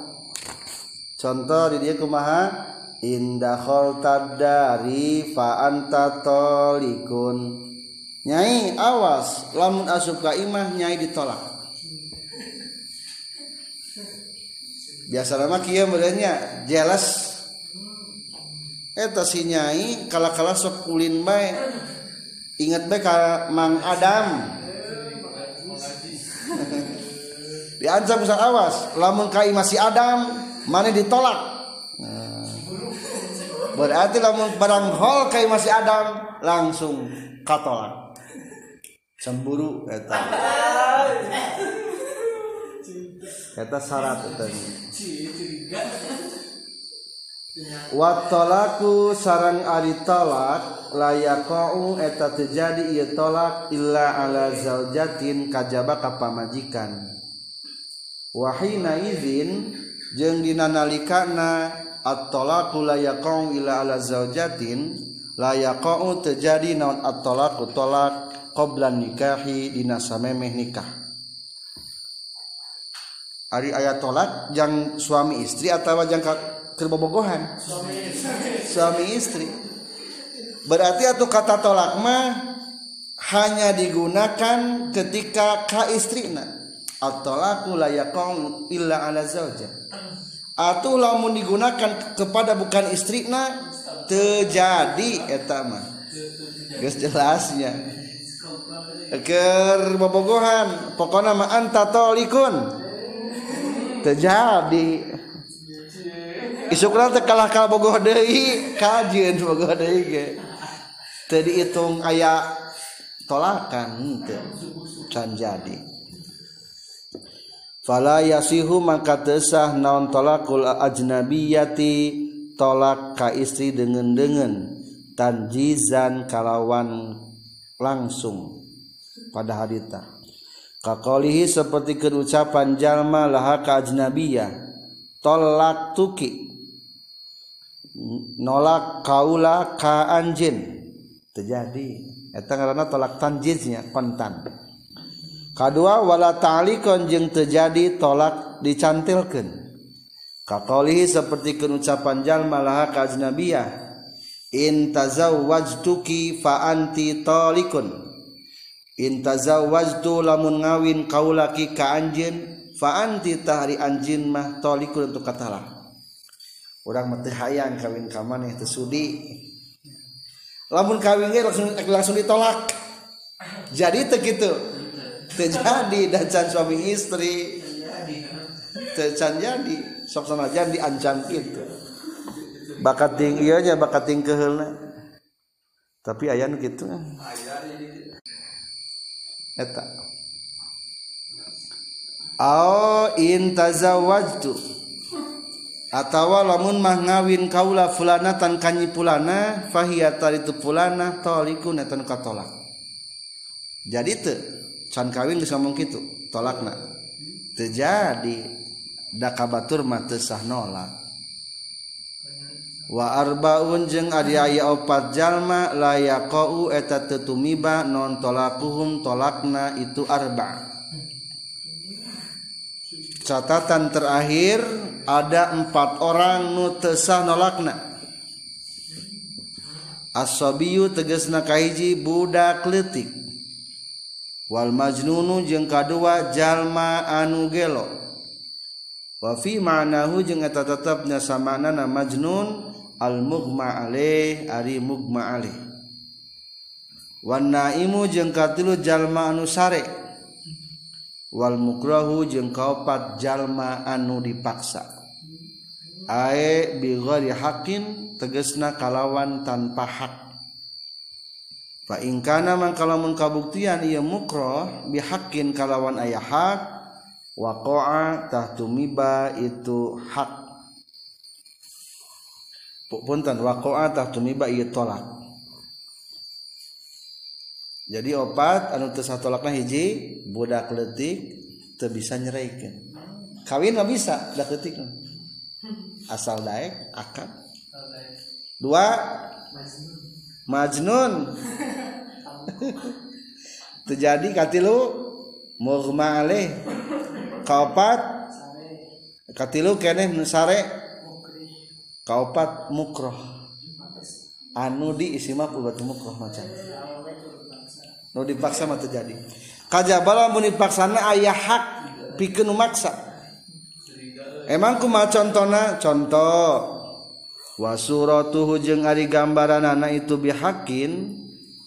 Contoh di dia kumaha? Indah tadari fa anta tolikun. Nyai awas. Lamun asup ka imah nyai ditolak. Biasa nama kieu merenya jelas. Eta si nyai kala-kala sok kulin bae. Inget bae ka Mang Adam diancam bisa awas lamun ka imah si Adam mana ditolak. Nah, berarti lamun barang hol ka imah si Adam langsung katolak. Cemburu eta. Eta syarat eta. Watolaku sarang ari tolak layakau eta terjadi ia tolak illa ala zaujatin kajaba ka pamajikan wahina izin jeung dina nalikana at-talaqu layakau illa ala zaujatin layakau terjadi naon at-talaqu qabla nikahi dina samemeh nikah. Ari ayat tolak jang suami istri atau jang kerbobogohan suami istri. Berarti atau kata tolak mah hanya digunakan ketika ka istrina at-talaqu la yaqau illa ala zawja. Atau lamun digunakan kepada bukan istrina terjadi eta mah. Geus jelasnya. Keur bobogohan pokona mah anta tolikun. Terjadi. Isukna teh kalah ka bogoh deui kajeun bogoh deui ge. Teu diitung aya tolakan teu can jadi. Fala yasihu maka tesah naon tolakul ajnabiyati tolak ka istri dengan-dengan tanjizan kalawan langsung. Pada harita kakolihi seperti kerucapan jalma laha ka ajnabiyah tolak tuki nolak kaula ka anjin. Terjadi. Eta ngaranna tolak tanjiznya kontan kaduawala talikon jeung terjadi tolak dicantilkan Katolihi seperti keucapanjal malaha fa anti talikun in intazawajtu lamun ngawin kaulaki ka anjin faanti tahri anjin mah talikun untuk katalah orang mati hayang kawin kaman yang tersudi lamun kawinnya langsung langsung ditolak. Jadi tegitu terjadi dan suami istri. Tercan jadi sok sanajan diancam gitu. Bakat tinggi ieu nya bakat tinggi keheulna tapi aya nu kitu eta. Au in tazawwajtu atawa lamun mah ngawin kaula fulanatan kanyi pulana fahiya itu pulana talikun eta nu katolak. Jadi teu can kawin geus ngomong kitu tolakna. Terjadi da kabatur mah teu sah nolak. Wa arbaun jeung ari aya opat jalma la yaqau eta teu tumiba non tolakuhum tolakna itu arba. Catatan terakhir ada empat orang nu teu sah nolakna. Asabiyu tegasna kahiji budak leutik. wal majnunu jeung kadua jalma anu gelo. Wa fi ma'nahu jeung eta tetepna samanana majnun al mugma alaih ari mugma alaih. Wan naimu jeung katilu jalma anu sare. Wal mukrahu jeung kaopat jalma anu dipaksa. Ae bi ghairi haqqin tegesna kalawan tanpa hak. Fa in kana man kalamun kabuktian ieu mukrah bi haqqin kalawan aya hak waqa'a tahtumiba itu hak. Punten waqa'a tahtumiba ieu tolak. Jadi opat anu teu satolakna hiji budak leutik teu bisa nyeraikeun kawin mah bisa dak leutik asal daek akad dua Majnun. Terjadi katilu murma alih kaopat? Katilu keneh nusare kaopat mukroh. Anu di isimah pulbatu mukroh macan nu dipaksa mah terjadi kajabala mun dipaksana ayah hak pikeun maksa. Emang kumaha contona contoh. wasuratuhu jeung ari gambaranana itu bihakin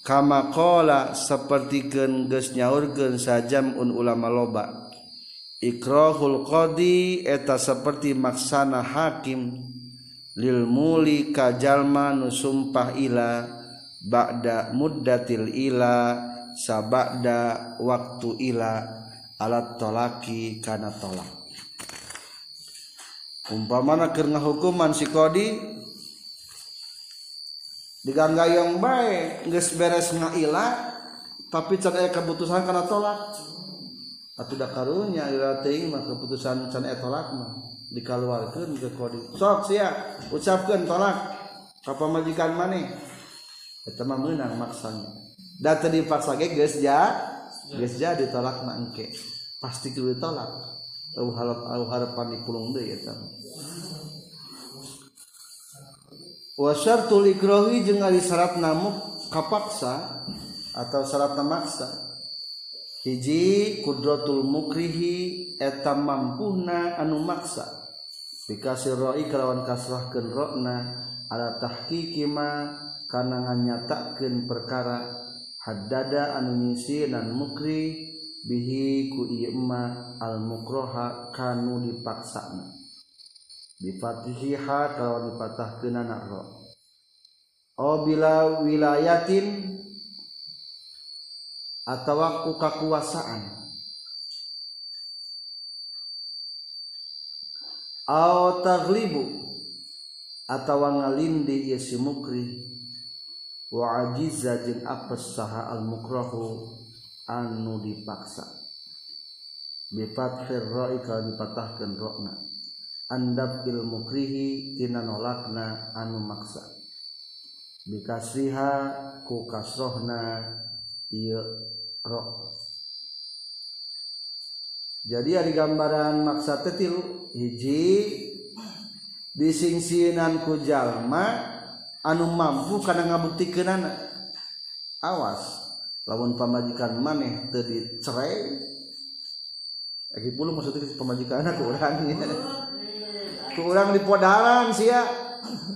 kama qala sapertikeun geus nyaurkeun sajam un ulama loba. Ikrahul qadi eta seperti maksana hakim lil muli ka jalma nu sumpah ila ba'da muddatil ila sabada waktu ila alat tolaki kana tolak. Umpamana keur ngahukuman si kodi diganggayong bae geus beres ngaila tapi can aya keputusan kana tolak. Atuh da karunya ila teuing mah keputusan can aya tolak mah dikaluarkeun ke kodi. Sok sia ucapkeun tolak ka pamajikan maneh. Eta mah meunang maksanya. Da teu dipaksa ge geus ja geus ja ditolak mah engke. Pasti kudu ditolak harapan dipulung deui eta wa syartul ikrahi jeung ari syarat namuk kapaksa atau syarat maksa hiji kudratul mukrihi eta mampuna anu maksa. Dikasih roi kalawan kasrahkeun rona ala tahqiqi ma kana nganyatakeun perkara haddada anu nyisi dan mukri bihi ku ieu al mukroha kanu dipaksana bifatihiha kalau dipatahkeun anak ro. O bila wilayatin atawa ku kakuasaan. Au taglibu atawa ngalindi ieu si mukri. Wa ajiza jeung apes saha al mukrahu anu dipaksa. Bifat firroi kalau dipatahkan rokna. Andab ilmu krihi tina nolakna anu maksa. Bikasriha ku kasrohna iya rok jadi ada gambaran maksa tetilu hiji disingsinan ku jalma anu mampu karena ngabuktikeun anak awas. lawan pamajikan maneh tadi cerai lagi puluh maksudnya pemajikan anak orang ya. ke di podaran sia.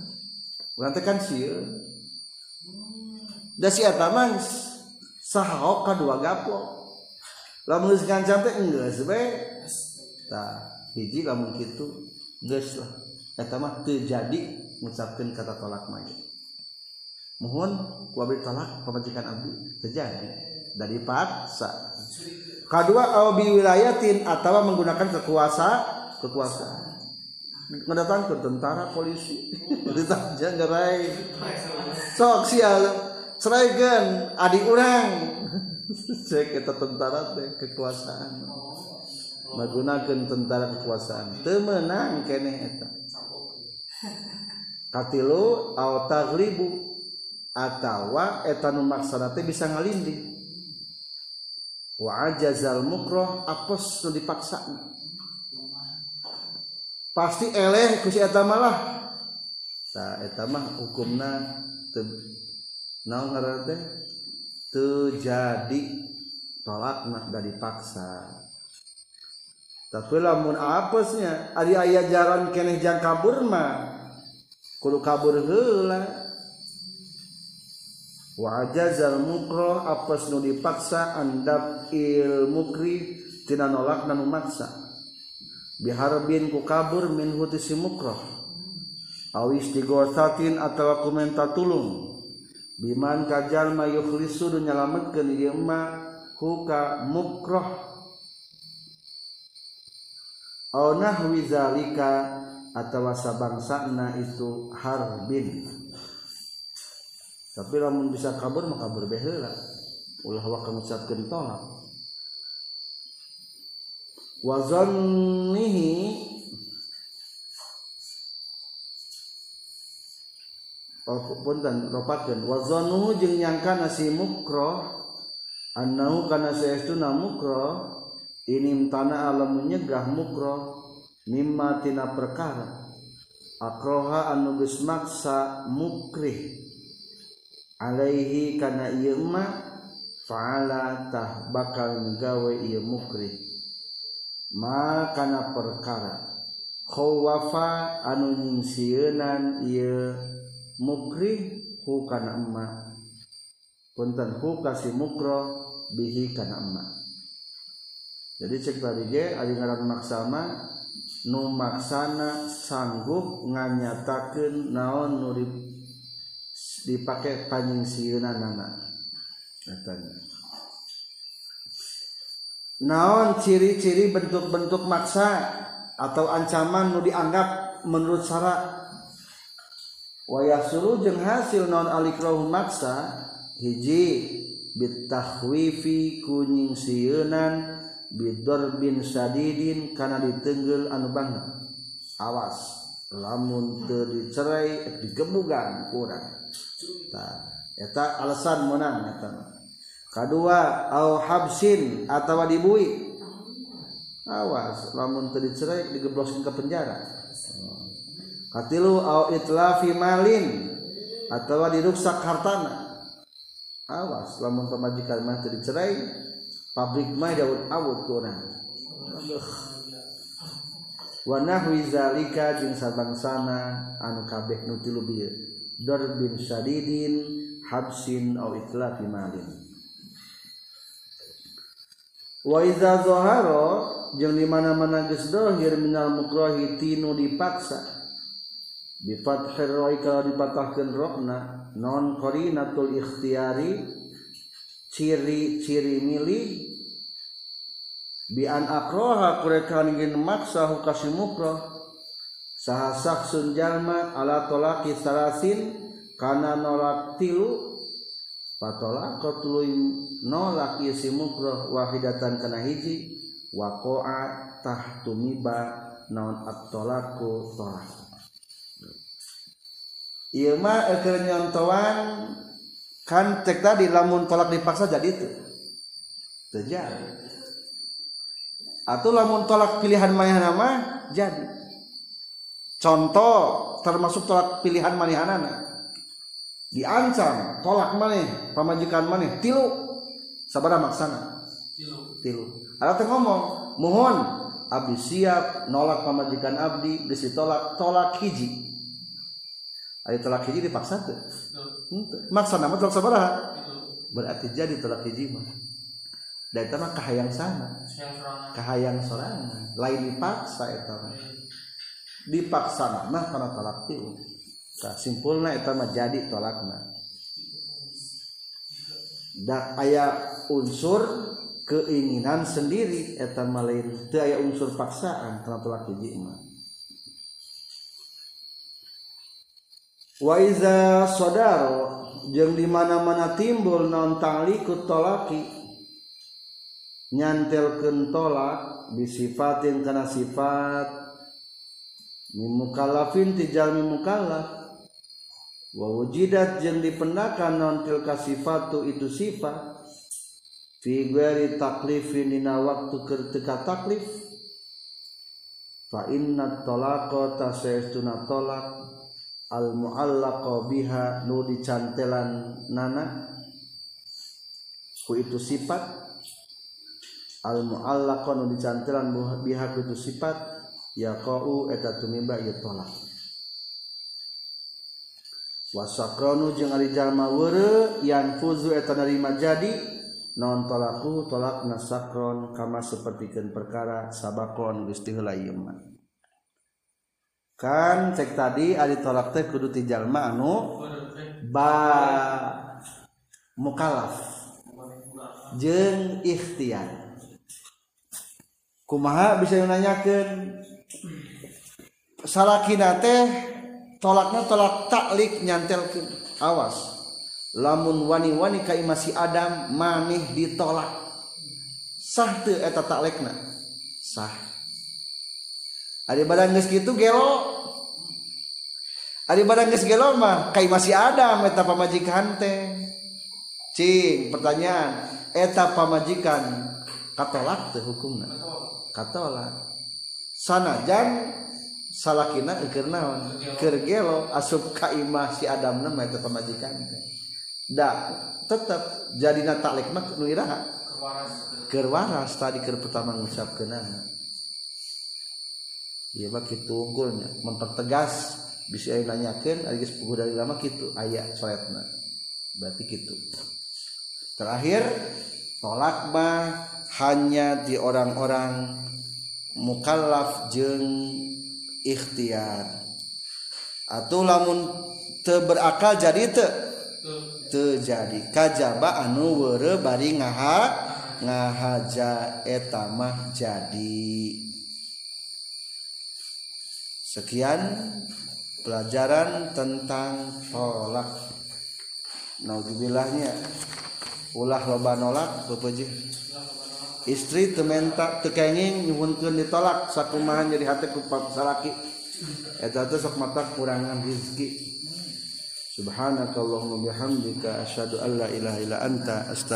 Orang teh kan sia. Da sia taman sahok kadua gapo. Lamun geus ngancam teh enggeus bae. Tah hiji lamun kitu geus lah. Eta mah teu jadi ngucapkeun kata tolak mayit. Mohon ku abdi tolak pamajikan abdi terjadi dari paksa kedua au bi wilayatin atau menggunakan kekuasa kekuasaan ngedatang ke tentara polisi. Ditanya ngerai sok sia seraikan adik orang cek kita tentara teh kekuasaan. Menggunakan tentara kekuasaan. Temenang kene eta. Katilu au taglibu atawa etan maksana bisa ngalindih. Wa ajazal mukroh apos nu dipaksa. Pasti eleh ku si eta malah ta eta mah hukumna teu naon ngaranna teh? Teu jadi tolak mah da dipaksa. Tapi lamun apesnya ari aya jalan keneh jang kabur mah kudu kabur heula. Wa ajazal mukroh apes nu dipaksa andap il mukri tina nolak nu maksa biharbin ku kabur min huti si mukroh awis digorsatin atau kumenta tulung. Biman kajal ma yukhlisu du nyalametkeun ieu mah huka mukroh au nahwi zalika atawa sabangsana itu harbin tapi lamun bisa kabur mah kabur baheula ulah wa ngucapkeun tolak. Wa zannihi Oh, punten ropakeun wa zannuhu jeung nyangka si mukro annahu kana saestuna mukro ini tanah alam menyegah mukro mimma tina perkara. Akroha anu geus maksa mukrih Alaihi kana ieu ma fa'ala tah bakal gawe mukrih. Mukri makana perkara khawafa anu nyingsieunan ieu mukri hu kana emma. Punten hu kasih mukro bihi kana emma. Jadi cek bari ge ari ngaran maksama nu maksana sanggup nganyatakeun naon nurip nu dipake panyingsieunan katanya. Naon ciri-ciri bentuk-bentuk maksa atau ancaman nu dianggap menurut syarat wayah suruh jeung hasil naon alikrahu maksa? Hiji bitahwifi kunying sieunan bidor bin sadidin karena ditenggel anu banget. Awas lamun dicerai digemugan kurang eta alasan menang eta kadua au habsin atawa dibui. Awas lamun teu dicerai digebloskeun ke penjara. Katilu au itlafi malin atawa diruksak hartana. Awas lamun pamajikan mah teu dicerai pabrik mah daun awut kurang wa nahwi zalika jeung sabangsana anu kabeh nu tilu darbin sadidin habsin au itlafi malin wa iza zahara jeung di mana-mana geus dohir minal mukrahi tinu dipaksa. Bi fathir kalau dipatahkeun rokna non qarinatul ikhtiyari ciri-ciri milih bi an akroha kureka ningin maksa hukasi mukroh saha saksun jalma ala tolaki salasin kana nolak tilu patolak tuluy nolak ieu si mukroh wahidatan kana hiji waqa'a tahtu miba naon at-tolaku tolak. Ieu mah keur nyontoan kan cek tadi lamun tolak dipaksa jadi itu terjadi atau lamun tolak pilihan manehana mah jadi contoh termasuk tolak pilihan manehanana diancam tolak maneh pamajikan maneh tilu sabara maksana tilu ada teh ngomong mohon abdi siap nolak pamajikan abdi geus ditolak tolak hiji Ari tolak hiji dipaksa tuh. Maksa nama tolak sabaraha? Berarti jadi tolak hiji mah. Dan itu mah kahayang sana. Kahayang sorangan. Lain dipaksa itu mah. Dipaksa nama karena tolak tilu. Nah, simpulnya itu mah jadi tolakna. Dan unsur keinginan sendiri eta mah lain teu aya unsur paksaan karena tolak hiji mah. wa iza sodaro jeung di mana-mana timbul non tanglikut tolaki nyantelkeun tolak bisifatin kana sifat mimukallafin ti jalmi mukallaf wawujidat jeung dipendakan non tilka sifatu itu sifat. Fi ghairi taklifin dina waktu teu taklif. Fa inna talaqa tasaytuna talaq al muallaqa biha nu dicantelan nana. Ku itu sifat. Al muallaqa nu dicantelan biha ku itu sifat yaqau eta tumiba ieu tolak. Wasakronu jeung ari jalma weureu yan fuzu eta narima jadi non tolaku tolak nasakron kama sapertikeun perkara sabakon geus teu heula kan cek tadi ari tolak teh kudu ti jalma anu ba mukallaf jeung ikhtiar. Kumaha bisa nanyakeun salakina teh tolaknya tolak taklik nyantel ke awas. Lamun wani-wani kai masih Adam maneh ditolak. Sah teu eta taklekna sah. Ari badan geus kitu gelo. Ari badan geus gelo mah kai masih Adam eta pamajikan teh. Cing pertanyaan. Eta pamajikan katolak teh hukumna. Katolak. Sanajan salakina keur naon? Keur gelo asup ka imah si Adam nama eta pamajikan. Da tetep jadina taklik mah nu iraha. Keur waras tadi keur pertama ngucapkeunana ieu mah kitu unggulnya. Mempertegas bisa nanyakeun ari geus puguh dari lama kitu aya soretna berarti kitu. Terakhir tolak mah hanya di orang-orang mukallaf jeng ikhtiar. Atau lamun te berakal jadi te terjadi kajaba anu were bari ngaha ngahaja etamah jadi. Sekian pelajaran tentang tolak. Naudzubillahnya ulah loba nolak bepejih istri tementa tekenging nyuwunkeun ditolak sakumaha jadi hati ku salaki eta teh sok mata kurangan rezeki subhanakallahumma bihamdika asyhadu an la ilaha illa anta astaghfiruka